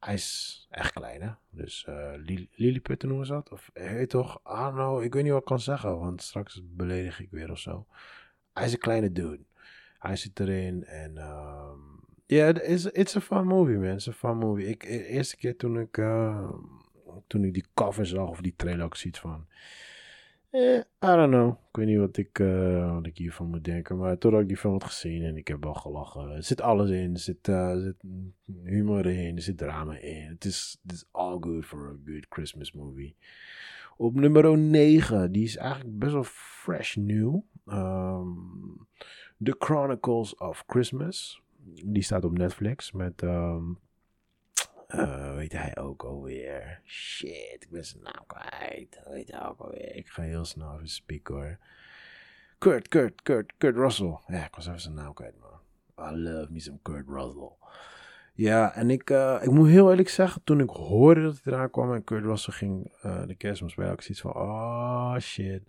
Hij is echt klein, hè. Dus uh, Lilliputten noemen ze dat. Of heet toch... Ah, nou, ik weet niet wat ik kan zeggen. Want straks beledig ik weer of zo. Hij is een kleine dude. Hij zit erin en... Um, ja, yeah, it's, a fun movie, man. It's a fun movie. Ik, de eerste keer toen ik... Uh, toen ik die cover zag of die trailer ook ziet van... Eh, I don't know. Ik weet niet wat ik, uh, wat ik hiervan moet denken. Maar totdat ik die film had gezien en ik heb wel gelachen. Er zit alles in. Er zit, uh, zit humor in. Er zit drama in. Het is, is all good for a good Christmas movie. Op nummer 9. Die is eigenlijk best wel fresh new. Um, The Chronicles of Christmas. Die staat op Netflix met... Um, uh, weet hij ook alweer? Shit, ik ben zijn naam kwijt. Weet hij ook alweer? Ik ga heel snel even spieken hoor. Kurt, Kurt, Kurt, Kurt Russell. Ja, ik was even zijn naam kwijt, man. I love me some Kurt Russell. Ja, en ik, uh, ik moet heel eerlijk zeggen, toen ik hoorde dat hij eraan kwam en Kurt Russell ging uh, de kerstmis bij, had ik zoiets van, oh shit.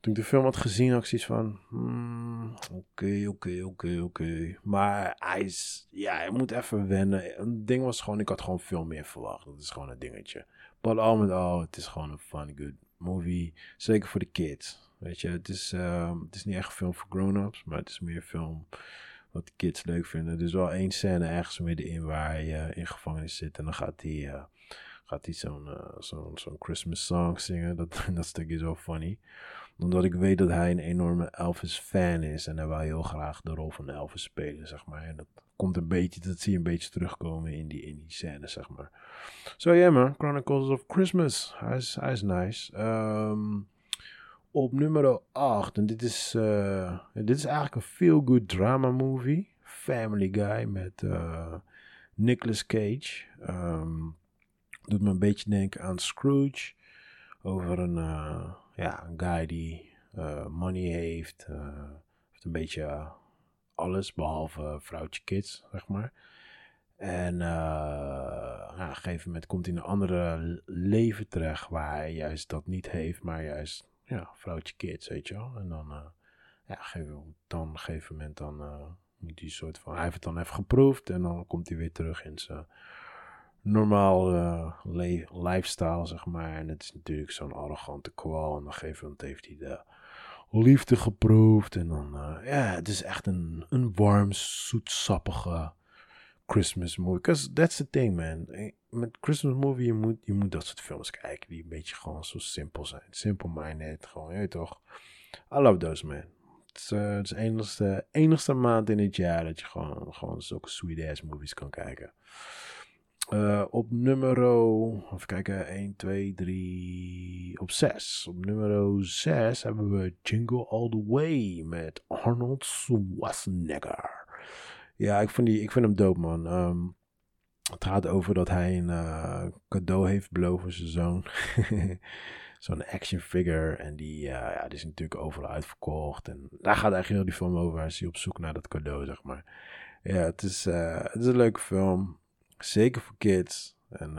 Toen ik de film had gezien, had ik zoiets van... Hmm, oké, oké, oké, oké. Maar hij is... Ja, hij moet even wennen. Het ding was gewoon... Ik had gewoon veel meer verwacht. Dat is gewoon een dingetje. Maar al met al, het is gewoon een fun, good movie. Zeker voor de kids. Weet je, het is, uh, het is niet echt een film voor grown-ups. Maar het is meer een film wat de kids leuk vinden. Er is wel één scène ergens middenin waar hij uh, in gevangenis zit. En dan gaat hij... Uh, gaat hij zo'n uh, zo'n zo'n Christmas song zingen. Dat, *laughs* dat stuk is wel funny omdat ik weet dat hij een enorme Elvis-fan is. En hij wil heel graag de rol van Elvis spelen, zeg maar. En dat komt een beetje, dat zie je een beetje terugkomen in die, in die scène, zeg maar. Zo ja, man. Chronicles of Christmas. Hij is, hij is nice. Um, op nummer 8. En dit is, uh, dit is eigenlijk een feel-good drama movie. Family Guy met uh, Nicolas Cage. Um, doet me een beetje denken aan Scrooge. Over een... Uh, ja, een guy die uh, money heeft, uh, heeft een beetje alles behalve vrouwtje kids, zeg maar. En uh, ja, op een gegeven moment komt hij in een andere leven terecht waar hij juist dat niet heeft, maar juist ja, vrouwtje kids, weet je wel. En dan, ja, geven, dan op een gegeven moment dan hij soort van, hij heeft het dan even geproefd en dan komt hij weer terug in zijn normaal uh, lifestyle, zeg maar. En het is natuurlijk zo'n arrogante kwal. En op een gegeven moment heeft hij de liefde geproefd. En dan, uh, ja, het is echt een, een warm, zoetsappige Christmas movie. Because that's the thing, man. Eh, met Christmas movie, je moet, je moet dat soort films kijken die een beetje gewoon zo simpel zijn. Simple-minded, gewoon, je toch. I love those, man. Het is, het enigste, enigste maand in het jaar dat je gewoon, gewoon zulke sweet-ass movies kan kijken. Uh, op nummer, even kijken, 1, 2, 3, op 6. Op nummer 6 hebben we Jingle All The Way met Arnold Schwarzenegger. Ja, ik vind, die, ik vind hem dope, man. Um, het gaat over dat hij een uh, cadeau heeft beloofd voor zijn zoon. *laughs* Zo'n action figure. En die, uh, ja, die is natuurlijk overal uitverkocht. En daar gaat eigenlijk heel die film over. Hij is op zoek naar dat cadeau, zeg maar. Ja, het is, het is een leuke film. Zeker voor kids. En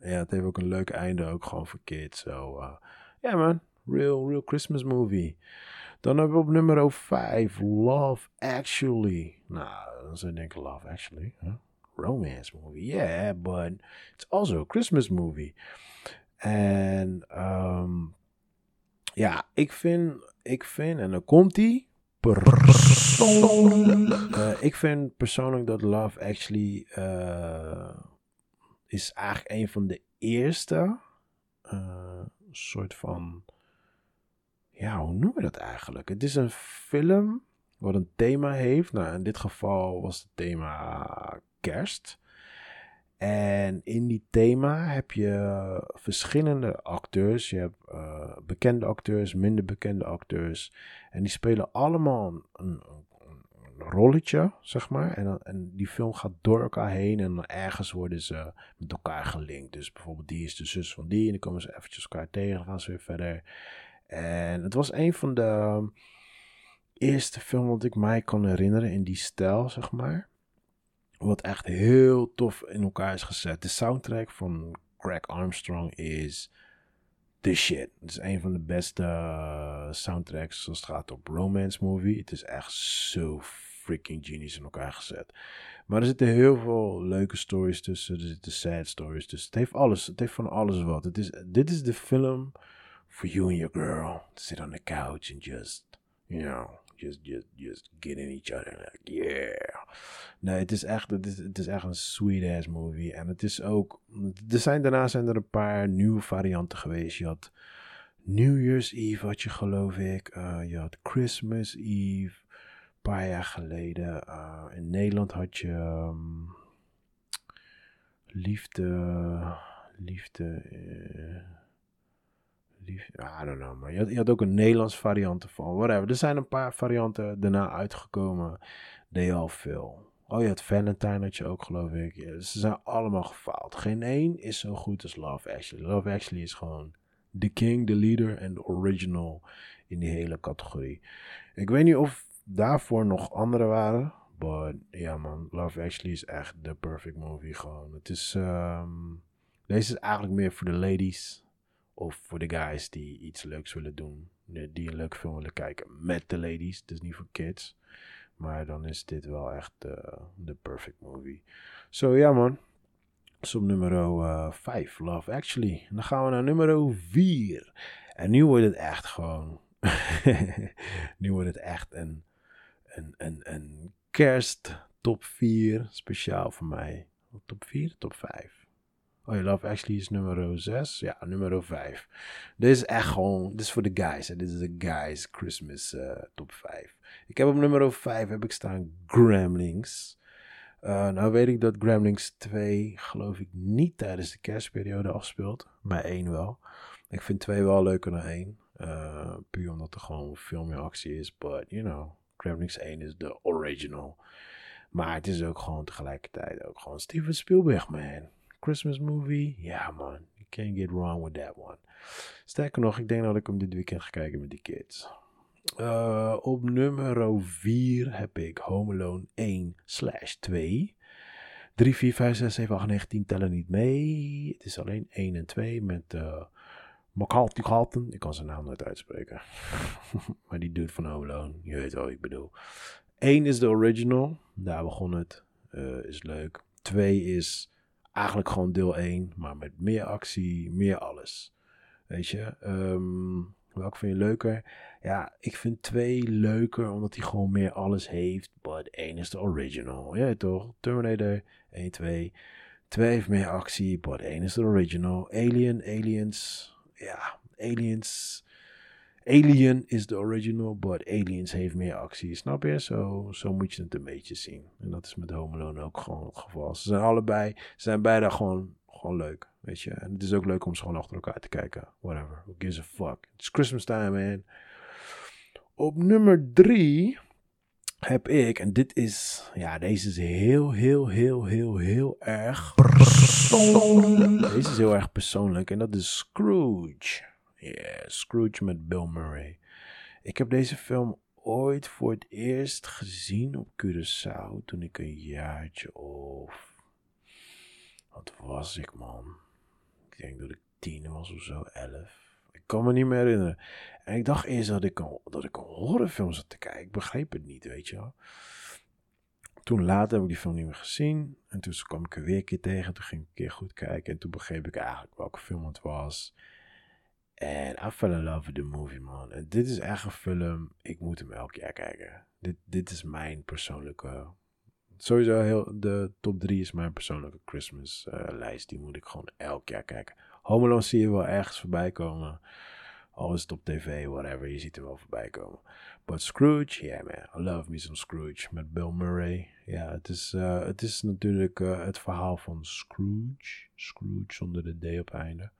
ja, het heeft ook een leuk einde, ook gewoon voor kids. Zo, so, ja man, real, real Christmas movie. Dan hebben we op nummer 5 Love Actually. Nou, dan zou je denken Love Actually. Huh? Romance movie. Yeah, but it's also a Christmas movie. En um, ja, ik vind, ik vind, en dan komt die. Persoonlijk. Uh, ik vind persoonlijk dat Love Actually uh, is eigenlijk een van de eerste uh, soort van ja, hoe noemen we dat eigenlijk? Het is een film wat een thema heeft. Nou, in dit geval was het thema kerst. En in die thema heb je verschillende acteurs. Je hebt uh, bekende acteurs, minder bekende acteurs. En die spelen allemaal een, een, een rolletje, zeg maar. En, en, die film gaat door elkaar heen. En ergens worden ze met elkaar gelinkt. Dus bijvoorbeeld die is de zus van die. En dan komen ze eventjes elkaar tegen. Dan gaan ze weer verder. En het was een van de eerste films wat ik mij kan herinneren in die stijl, zeg maar. Wat echt heel tof in elkaar is gezet. De soundtrack van Craig Armstrong is the shit. Het is een van de beste uh, soundtracks als het gaat op romance movie. Het is echt zo freaking genius in elkaar gezet. Maar er zitten heel veel leuke stories tussen. Er zitten sad stories tussen. Het heeft alles. Het heeft van alles wat. Het is, dit is de film for you and your girl to sit on the couch and just, you know, just, just, just get in each other. Like, yeah. Nee, het is echt, het is, het is echt een sweet ass movie. En het is ook, er zijn daarna zijn er een paar nieuwe varianten geweest. Je had New Year's Eve had je geloof ik. Uh, je had Christmas Eve. Een paar jaar geleden. Uh, in Nederland had je um, Liefde. Liefde. Uh, I don't know, maar je had, je ook een Nederlands variant van, whatever. Er zijn een paar varianten daarna uitgekomen, deed al veel. Oh, je had Valentine had je ook, geloof ik. Ze zijn allemaal gefaald. Geen één is zo goed als Love Actually. Love Actually is gewoon de king, de leader en de original in die hele categorie. Ik weet niet of daarvoor nog andere waren. But ja man, Love Actually is echt de perfect movie gewoon. Het is, um, deze is eigenlijk meer voor de ladies. Of voor de guys die iets leuks willen doen. Die een leuke film willen kijken met de ladies. Dus niet voor kids. Maar dan is dit wel echt de uh, perfect movie. Zo ja man. Dus op nummer 5, uh, Love Actually. En dan gaan we naar nummer 4. En nu wordt het echt gewoon... *laughs* nu wordt het echt een, een, een, een kerst top 4. Speciaal voor mij. Top 4, top 5. Oh, je Love Actually is nummer 6. Ja, nummer 5. Dit is echt gewoon, dit is voor de guys. Dit is de guys Christmas uh, top 5. Ik heb op nummer 5 heb ik staan Gremlings. Uh, nou weet ik dat Gremlings 2 geloof ik niet tijdens de kerstperiode afspeelt. Maar 1 wel. Ik vind 2 wel leuker dan 1. Uh, eh, puur omdat er gewoon veel meer actie is. But, you know, Gremlings 1 is de original. Maar het is ook gewoon tegelijkertijd ook gewoon Steven Spielberg, man. Christmas movie. Ja, man. You can't get wrong with that one. Sterker nog, ik denk dat ik hem dit weekend ga kijken met die kids. Uh, op nummer 4 heb ik Home Alone 1 slash 2. 3, 4, 5, 6, 7, 8, 9, 10 tellen niet mee. Het is alleen 1 en 2 met uh, McCarthy. Ik kan zijn naam nooit uitspreken. *laughs* maar die doet van Home Alone. Je weet wel ik bedoel. 1 is de original. Daar begon het. Uh, is leuk. 2 is eigenlijk gewoon deel 1, maar met meer actie, meer alles. Weet je, um, welke vind je leuker? Ja, ik vind 2 leuker omdat hij gewoon meer alles heeft. But 1 is de original. Ja, toch? Terminator 1, 2. 2 heeft meer actie, but 1 is de original. Alien, Aliens. Ja, Aliens Alien is de original, but Aliens heeft meer actie. Snap je? Zo, zo moet je het een beetje zien. En dat is met Home Alone ook gewoon het geval. Ze zijn allebei, ze zijn beide gewoon, gewoon leuk. Weet je? En het is ook leuk om ze gewoon achter elkaar te kijken. Whatever. Who gives a fuck? It's Christmas time, man. Op nummer drie heb ik, en dit is, ja, deze is heel, heel, heel, heel, heel erg persoonlijk. Deze is heel erg persoonlijk en dat is Scrooge. Yeah, Scrooge met Bill Murray. Ik heb deze film ooit voor het eerst gezien op Curaçao toen ik een jaartje of. Wat was ik, man? Ik denk dat ik tien was of zo, elf. Ik kan me niet meer herinneren. En ik dacht eerst dat ik een, dat ik een horrorfilm zat te kijken. Ik begreep het niet, weet je wel. Toen later heb ik die film niet meer gezien. En toen kwam ik er weer een keer tegen. Toen ging ik een keer goed kijken. En toen begreep ik eigenlijk welke film het was. En I fell in love with the movie, man. En dit is echt een film. Ik moet hem elk jaar kijken. Dit, dit is mijn persoonlijke. Sowieso heel, de top 3 is mijn persoonlijke Christmas uh, lijst. Die moet ik gewoon elk jaar kijken. Home Alone zie je wel ergens voorbij komen. Al is het op tv, whatever. Je ziet er wel voorbij komen. But Scrooge, yeah man. I love me some Scrooge. Met Bill Murray. Ja, het is, uh, het is natuurlijk uh, het verhaal van Scrooge. Scrooge zonder de D op einde.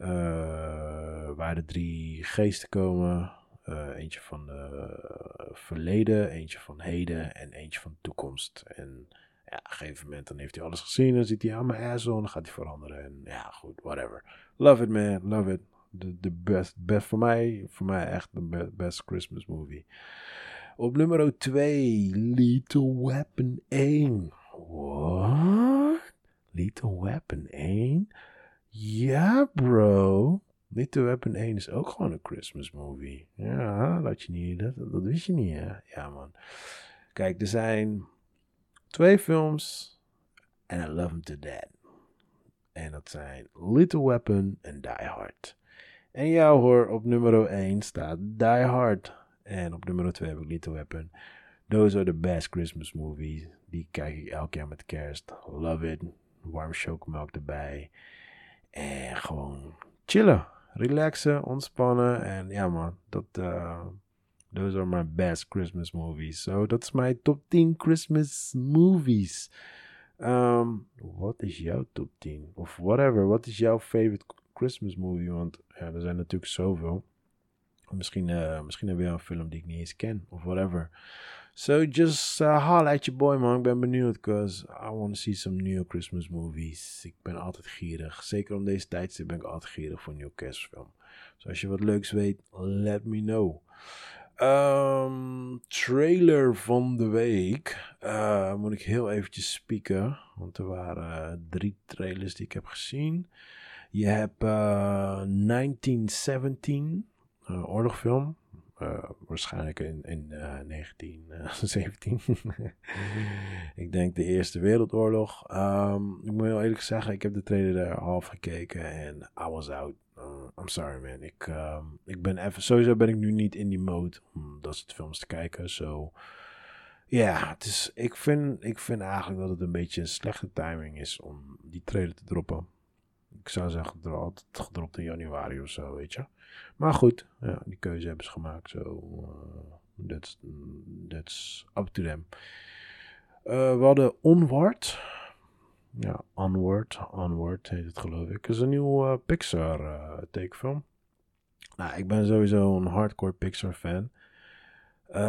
Uh, waar de drie geesten komen. Uh, eentje van de verleden, eentje van heden en eentje van toekomst. En ja, op een gegeven moment dan heeft hij alles gezien. Dan ziet hij aan mijn en dan gaat hij veranderen. En ja, goed, whatever. Love it man, love it. De, de best, best voor mij, voor mij echt de best Christmas movie. Op nummer 2, Little Weapon 1. What? Little Weapon 1? Ja, bro. Little Weapon 1 is ook gewoon een Christmas movie. Ja, dat, je niet, dat, dat wist je niet, hè? Ja, man. Kijk, er zijn twee films en I love them to death. En dat zijn Little Weapon en Die Hard. En ja hoor, op nummer 1 staat Die Hard. En op nummer 2 heb ik Little Weapon. Those are the best Christmas movies. Die kijk ik elk jaar met kerst. Love it. Warm chocomelk erbij. En gewoon chillen. Relaxen, ontspannen. En ja man, dat... Uh, those are my best Christmas movies. So, dat is mijn top 10 Christmas movies. Um, wat is jouw top 10? Of whatever. Wat is jouw favorite Christmas movie? Want ja, er zijn natuurlijk zoveel. Misschien, uh, misschien heb je een film die ik niet eens ken. Of whatever. So just uh, holla at your boy man. Ik ben benieuwd. Because I want to see some new Christmas movies. Ik ben altijd gierig. Zeker om deze tijd ben ik altijd gierig voor een nieuwe kerstfilm. Dus als je wat leuks weet, let me know. Um, trailer van de week. Uh, moet ik heel eventjes spieken. Want er waren drie trailers die ik heb gezien. Je hebt uh, 1917, uh, oorlogfilm. Uh, waarschijnlijk in, in 1917. *laughs* ik denk de Eerste Wereldoorlog. Um, ik moet heel eerlijk zeggen, ik heb de trailer half gekeken en I was out. I'm sorry man. Ik, um, ik ben even, sowieso ben ik nu niet in die mode om dat soort films te kijken. So, ja, het is, ik, vind, ik vind eigenlijk dat het een beetje een slechte timing is om die trailer te droppen. Ik zou zeggen, het gedropt in januari of zo, weet je. Maar goed, ja, die keuze hebben ze gemaakt. So, uh, that's up to them. Uh, we hadden Onward. Ja, Onward. Onward heet het geloof ik. Is een nieuwe uh, Pixar uh, tekenfilm. Nou, ik ben sowieso een hardcore Pixar fan.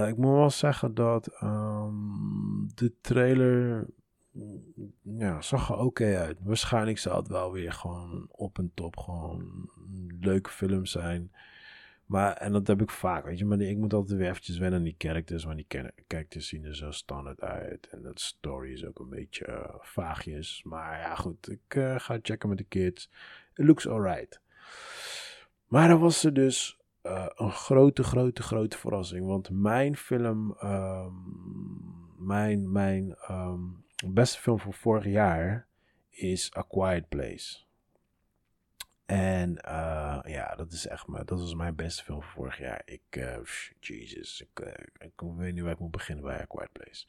Ik moet wel zeggen dat um, de trailer ja, zag er oké uit. Waarschijnlijk zal het wel weer gewoon op en top gewoon een leuke film zijn. Maar, en dat heb ik vaak, weet je. Maar ik moet altijd weer eventjes wennen aan die characters. Want die characters zien er zo standaard uit. En dat story is ook een beetje uh, vaagjes. Maar ja, goed. Ik uh, ga checken met de kids. It looks alright. Maar dan was er dus uh, een grote, grote, grote verrassing. Want mijn film... Um, mijn, mijn um, beste film van vorig jaar is A Quiet Place. En uh, ja, dat is echt maar, dat was mijn beste film van vorig jaar. Ik, uh, Jesus, ik, uh, ik, weet niet waar ik moet beginnen bij A Quiet Place.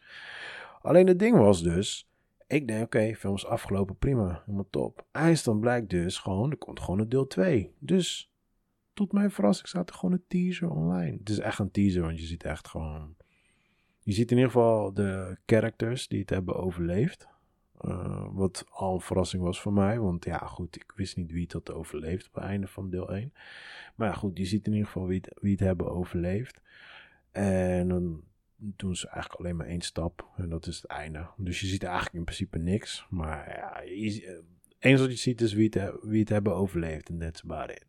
Alleen het ding was dus, ik denk oké, film is afgelopen, prima, helemaal top. Eindstand blijkt dus gewoon, er komt gewoon een deel 2. Dus tot mijn verrassing staat er gewoon een teaser online. Het is echt een teaser, want je ziet echt gewoon... Je ziet in ieder geval de characters die het hebben overleefd. Uh, wat al een verrassing was voor mij. Want ja, goed, ik wist niet wie het had overleefd op het einde van deel 1. Maar ja, goed, je ziet in ieder geval wie het, wie het hebben overleefd. En dan doen ze eigenlijk alleen maar één stap. En dat is het einde. Dus je ziet eigenlijk in principe niks. Maar ja, je, eens wat je ziet is wie het, wie het hebben overleefd. En that's about it.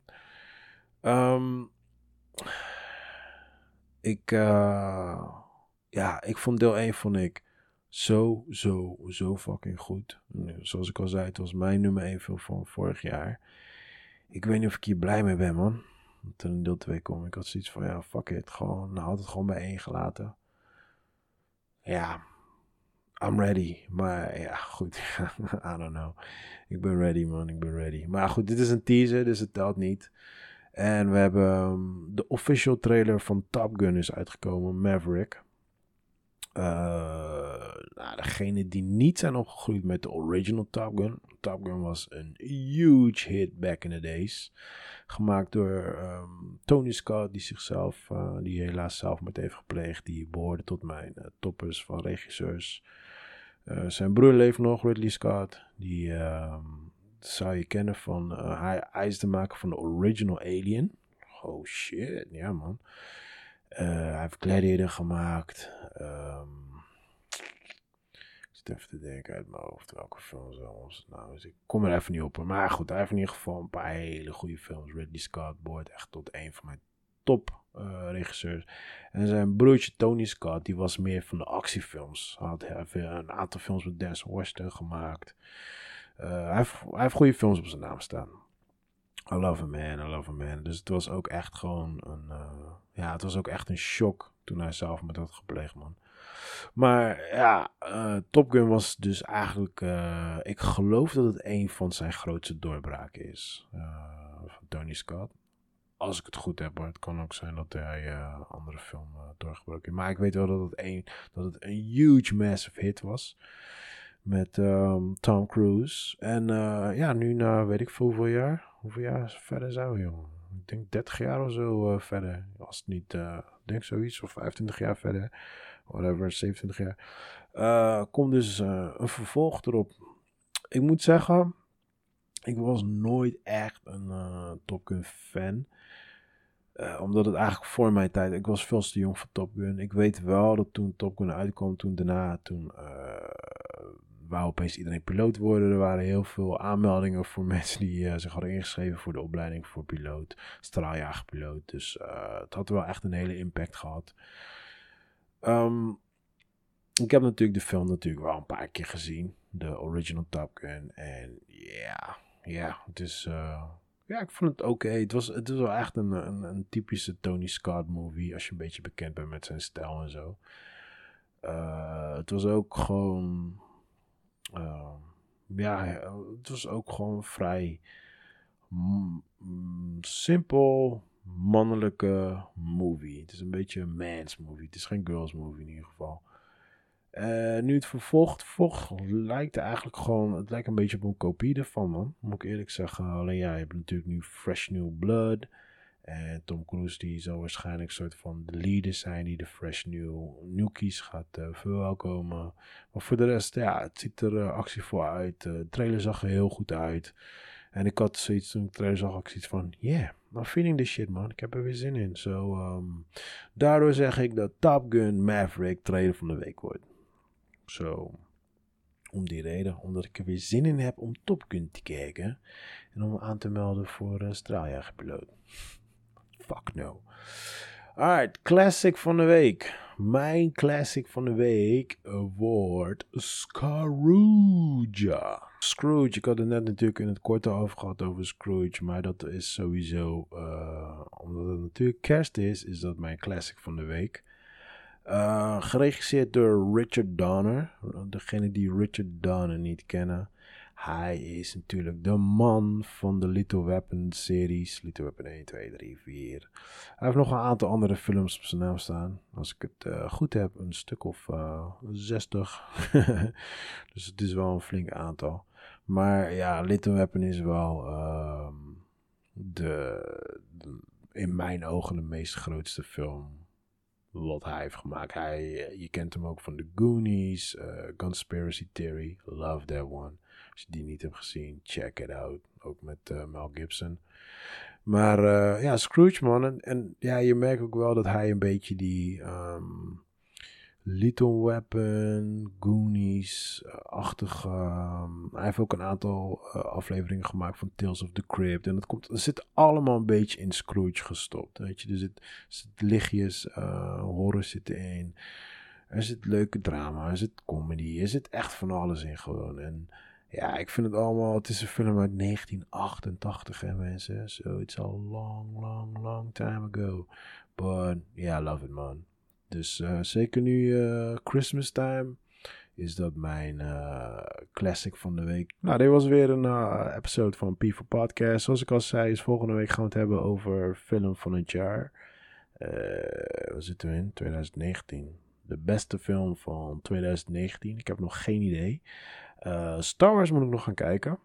Um, ik, uh, ja, ik vond deel 1 vond ik zo, zo, zo fucking goed. zoals ik al zei, het was mijn nummer 1 film van vorig jaar. Ik weet niet of ik hier blij mee ben, man. Toen in deel 2 kwam, ik had zoiets van, ja, fuck it. Gewoon, nou, had het gewoon bij 1 gelaten. Ja, I'm ready. Maar ja, goed. *laughs* I don't know. Ik ben ready, man. Ik ben ready. Maar goed, dit is een teaser, dus het telt niet. En we hebben um, de official trailer van Top Gun is uitgekomen, Maverick. Uh, nou, degene die niet zijn opgegroeid met de original Top Gun. Top Gun was een huge hit back in the days. Gemaakt door um, Tony Scott, die zichzelf, uh, die helaas zelfmoord heeft gepleegd. Die behoorde tot mijn uh, toppers van regisseurs. zijn broer leeft nog, Ridley Scott. Die um, zou je kennen van. hij, hij is de maker van de original Alien. Oh shit, ja man. Uh, hij heeft Gladiator gemaakt. Um, ik zit even te denken uit mijn hoofd welke films was. Nou, dus ik kom er even niet op. Maar goed, hij heeft in ieder geval een paar hele goede films. Ridley Scott behoort echt tot een van mijn top uh, regisseurs. En zijn broertje Tony Scott, die was meer van de actiefilms. Hij had een aantal films met Denzel Washington gemaakt. Uh, hij, heeft, hij heeft goede films op zijn naam staan. I love a man, I love a man. Dus het was ook echt gewoon een, uh, ja, het was ook echt een shock toen hij zelf met dat gepleegd, man. Maar ja, uh, Top Gun was dus eigenlijk, uh, ik geloof dat het een van zijn grootste doorbraken is. van Tony Scott. Als ik het goed heb, maar het kan ook zijn dat hij andere film doorgebroken heeft. Maar ik weet wel dat het, een, dat het een huge, massive hit was met um, Tom Cruise. En ja, nu na weet ik veel hoeveel jaar. Hoeveel jaar verder zijn we, jongen? Ik denk 30 jaar of zo uh, verder. Als het niet, uh, denk zoiets, of 25 jaar verder. Whatever, 27 jaar. komt dus een vervolg erop. Ik moet zeggen, ik was nooit echt een Top Gun fan. Uh, omdat het eigenlijk voor mijn tijd, ik was veel te jong voor Top Gun. Ik weet wel dat toen Top Gun uitkwam, toen daarna, toen uh, wou opeens iedereen piloot worden. Er waren heel veel aanmeldingen voor *laughs* mensen die uh, zich hadden ingeschreven voor de opleiding voor piloot, straaljagerpiloot. Dus uh, het had wel echt een hele impact gehad. Um, ik heb natuurlijk de film natuurlijk wel een paar keer gezien, de original Top Gun. En ja, ja, het is. Uh, ja, ik vond het oké. Het, was, het was wel echt een, een, een, typische Tony Scott movie. Als je een beetje bekend bent met zijn stijl en zo. Het was ook gewoon uh, ja, het was ook gewoon vrij simpel, mannelijke movie. Het is een beetje een man's movie. Het is geen girls movie in ieder geval. Uh, nu het vervolgt, volgt, lijkt eigenlijk gewoon, het lijkt een beetje op een kopie ervan man, moet ik eerlijk zeggen. Alleen ja, je hebt natuurlijk nu Fresh New Blood. En Tom Cruise die zal waarschijnlijk een soort van de leader zijn die de fresh new newkies gaat uh, verwelkomen. Maar voor de rest, ja, het ziet er uh, voor uit. Uh, de trailer zag er heel goed uit. En ik had zoiets toen ik de trailer zag, ik zoiets van, yeah, I'm feeling this shit man. Ik heb er weer zin in. Zo, um, daardoor zeg ik dat Top Gun Maverick trailer van de week wordt. Zo, om die reden, omdat ik er weer zin in heb om Top Gun te kijken. En om me aan te melden voor uh, straaljagerpiloot. Fuck no. Alright, classic van de week. Mijn classic van de week wordt Scrooge. Scrooge, ik had het net natuurlijk in het korte over gehad over Scrooge, maar dat is sowieso, uh, omdat het natuurlijk kerst is, is dat mijn classic van de week. Uh, geregisseerd door Richard Donner. Degene die Richard Donner niet kennen. Hij is natuurlijk de man van de Little Weapon series. Little Weapon 1, 2, 3, 4. Hij heeft nog een aantal andere films op zijn naam staan. Als ik het uh, goed heb, een stuk of uh, eh, 60. *laughs* dus het is wel een flink aantal. Maar ja, Little Weapon is wel uh, de, in mijn ogen de meest grootste film wat hij heeft gemaakt. Hij, eh, je kent hem ook van The Goonies, Conspiracy Theory, love that one. Als je die niet hebt gezien, check it out. Ook met uh, Mel Gibson. Maar ja, Scrooge man. En, en, ja, je merkt ook wel dat hij een beetje die... Um, Little Weapon, Goonies-achtige. Ehm, hij heeft ook een aantal afleveringen gemaakt van Tales of the Crypt. En dat komt, zit allemaal een beetje in Scrooge gestopt. Weet je, er zit, lichtjes, horror zit erin. Er zit leuke drama, er zit comedy, er zit echt van alles in gewoon. En ja, ik vind het allemaal, het is een film uit 1988 hè mensen. So it's a long, long, long time ago. But yeah, I love it man. Dus uh, zeker nu uh, Christmas time is dat mijn uh, classic van de week. Nou, dit was weer een episode van P for Podcast. Zoals ik al zei, is volgende week gaan we het hebben over film van het jaar. zitten we in? 2019. De beste film van 2019. Ik heb nog geen idee. Star Wars moet ik nog gaan kijken.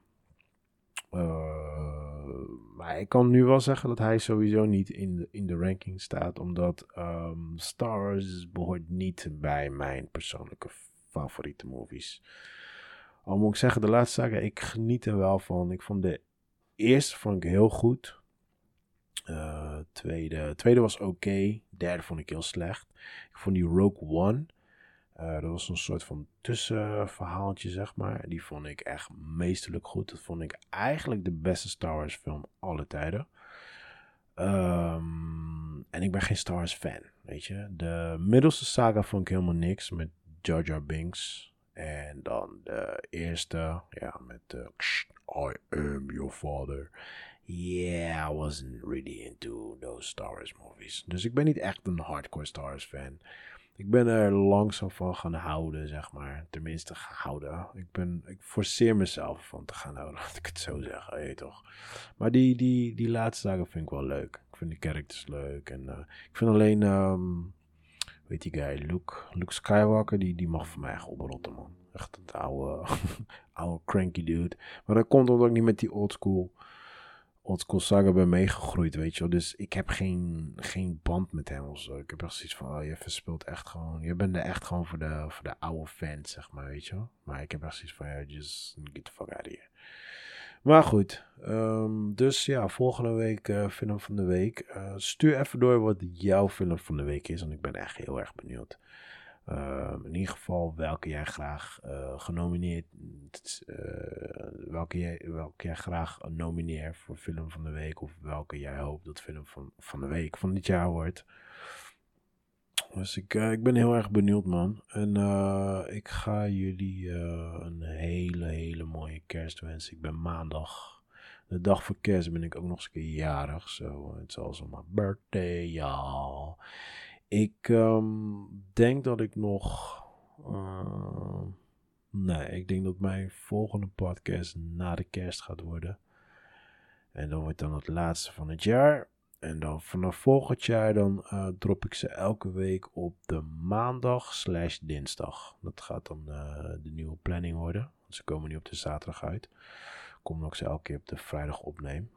maar ik kan nu wel zeggen dat hij sowieso niet in de, in de ranking staat. Omdat um, Star Wars behoort niet bij mijn persoonlijke favoriete movies. Al moet ik zeggen, de laatste zaken, ik geniet er wel van. Ik vond de eerste vond ik heel goed. Uh, tweede, tweede was oké. Derde vond ik heel slecht. Ik vond die Rogue One. Uh, dat was een soort van tussenverhaaltje, zeg maar. Die vond ik echt meesterlijk goed. Dat vond ik eigenlijk de beste Star Wars film alle tijden. Um, en ik ben geen Star Wars fan, weet je. De middelste saga vond ik helemaal niks met Jar Jar Binks. En dan de eerste, ja, met uh, I am your father. Yeah, I wasn't really into those Star Wars movies. Dus ik ben niet echt een hardcore Star Wars fan. Ik ben er langzaam van gaan houden, zeg maar. Tenminste, gehouden. Ik, ben, ik forceer mezelf van te gaan houden, *laughs* laat ik het zo zeggen. Weet toch. Maar die, die, die laatste dagen vind ik wel leuk. Ik vind die characters leuk. En uh, ik vind alleen, um, weet die guy, Luke, Luke Skywalker, die, die mag voor mij echt oprotten, man. Echt een oude, *laughs* oude cranky dude. Maar dat komt omdat ik niet met die old school oldschool saga ben meegegroeid, weet je wel. Dus ik heb geen, geen band met hem of zo. Ik heb echt zoiets van, oh, je verspeelt echt gewoon... Je bent er echt gewoon voor de, voor de oude fans, zeg maar, weet je wel. Maar ik heb echt zoiets van, ja, just get the fuck out of here. Maar goed, um, dus ja, volgende week uh, film van de week. Uh, stuur even door wat jouw film van de week is, want ik ben echt heel erg benieuwd. Ehm, in ieder geval welke jij graag uh, genomineerd, welke, jij, graag nomineert voor film van de week of welke jij hoopt dat film van, van de week van dit jaar wordt. Dus ik, uh, ik ben heel erg benieuwd man. En ik ga jullie een hele hele mooie kerst wensen. Ik ben maandag, de dag voor kerst ben ik ook nog eens een keer jarig. So it's also my birthday y'all. Ik um, denk dat ik nog. Nee, ik denk dat mijn volgende podcast na de kerst gaat worden. En dan wordt dan het laatste van het jaar. En dan vanaf volgend jaar dan uh, drop ik ze elke week op de maandag slash dinsdag. Dat gaat dan uh, de nieuwe planning worden. Want ze komen nu op de zaterdag uit. Kom ook ze elke keer op de vrijdag opnemen.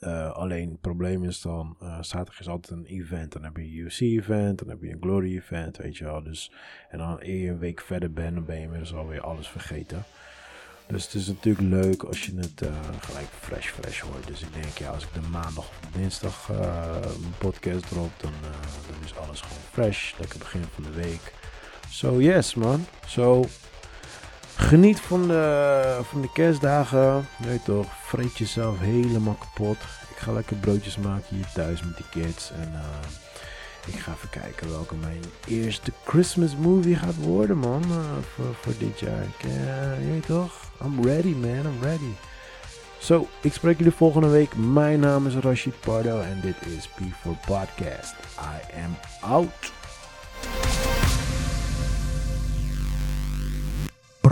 Uh, alleen het probleem is dan, uh, zaterdag is altijd een event. Dan heb je een UFC-event, dan heb je een Glory-event, weet je wel. Dus, en dan eer je een week verder bent, dan ben je inmiddels alweer alles vergeten. Dus het is natuurlijk leuk als je het uh, gelijk fresh, fresh hoort. Dus ik denk, ja, als ik de maandag of dinsdag een podcast drop, dan, dan is alles gewoon fresh. Lekker begin van de week. So yes, man. So, Geniet van de, van de kerstdagen. Nee toch, vreet jezelf helemaal kapot. Ik ga lekker broodjes maken hier thuis met die kids. En uh, ik ga even kijken welke mijn eerste Christmas movie gaat worden, man. Uh, voor, voor dit jaar. Ik, uh, toch, I'm ready, man. I'm ready. Zo, ik spreek jullie volgende week. Mijn naam is Rashid Pardo en dit is P4 Podcast. I am out.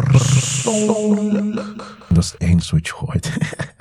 Persoonlijk. Dat is wat je gooit. *laughs*